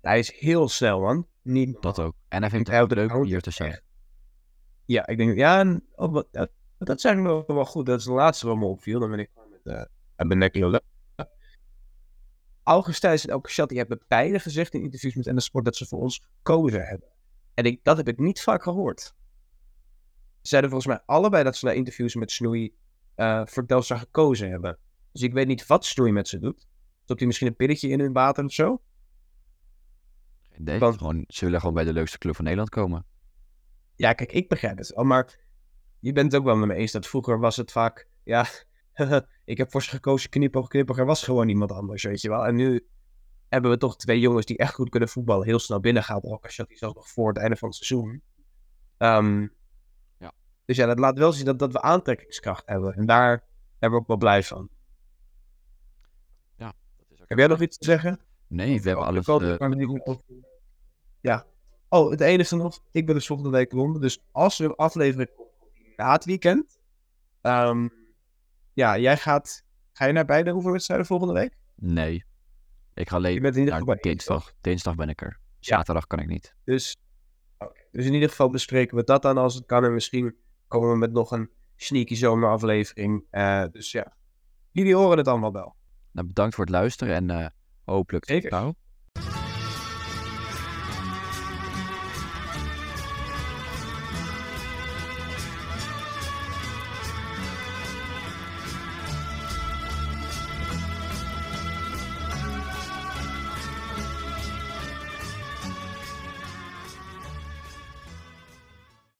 Hij is heel snel, man. Niet Dat ook. En hij vindt het ook leuk om hier te zijn. Ja, ik denk, ja, en, oh, wat, dat, dat zijn nog wel goed. Dat is de laatste wat me opviel. Dan ben ik met uh, Benekio. August Thijs en Elke Chat, die hebben beide gezegd in interviews met NS Sport dat ze voor ons gekozen hebben. En ik, dat heb ik niet vaak gehoord. Ze zeiden volgens mij allebei dat ze naar interviews met Snoei uh, voor Telstra gekozen hebben. Dus ik weet niet wat Snoei met ze doet. Stopt hij misschien een pilletje in hun water of zo? Want- Gewoon, ze willen gewoon bij de leukste club van Nederland komen. Ja, kijk, ik begrijp het maar je bent het ook wel met me eens dat vroeger was het vaak, ja, ik heb voor ze gekozen, knipoog, knipoog, er was gewoon niemand anders, weet je wel. En nu hebben we toch twee jongens die echt goed kunnen voetballen, heel snel binnengehaald. Ook als je die zelfs nog voor het einde van het seizoen. Ehm, Ja. Dus ja, dat laat wel zien dat, dat we aantrekkingskracht hebben. En daar hebben we ook wel blij van. Heb jij nog iets te zeggen? Nee, we hebben Oh, alles... eh, Ja. Oh, het enige nog. Ik ben dus volgende week Londen. Dus als er een aflevering komt na het weekend. ehm, ja, jij gaat. Ga je naar beide oefenwedstrijden volgende week? nee. Ik ga alleen bent in ieder naar één, dinsdag. Dinsdag ben ik er. Zaterdag kan ik niet. Dus, dus in ieder geval bespreken we dat dan als het kan. En misschien komen we met nog een sneaky zomeraflevering. Eh dus ja, jullie horen het allemaal wel. Nou, bedankt voor het luisteren en eh, hopelijk Zeker. gauw.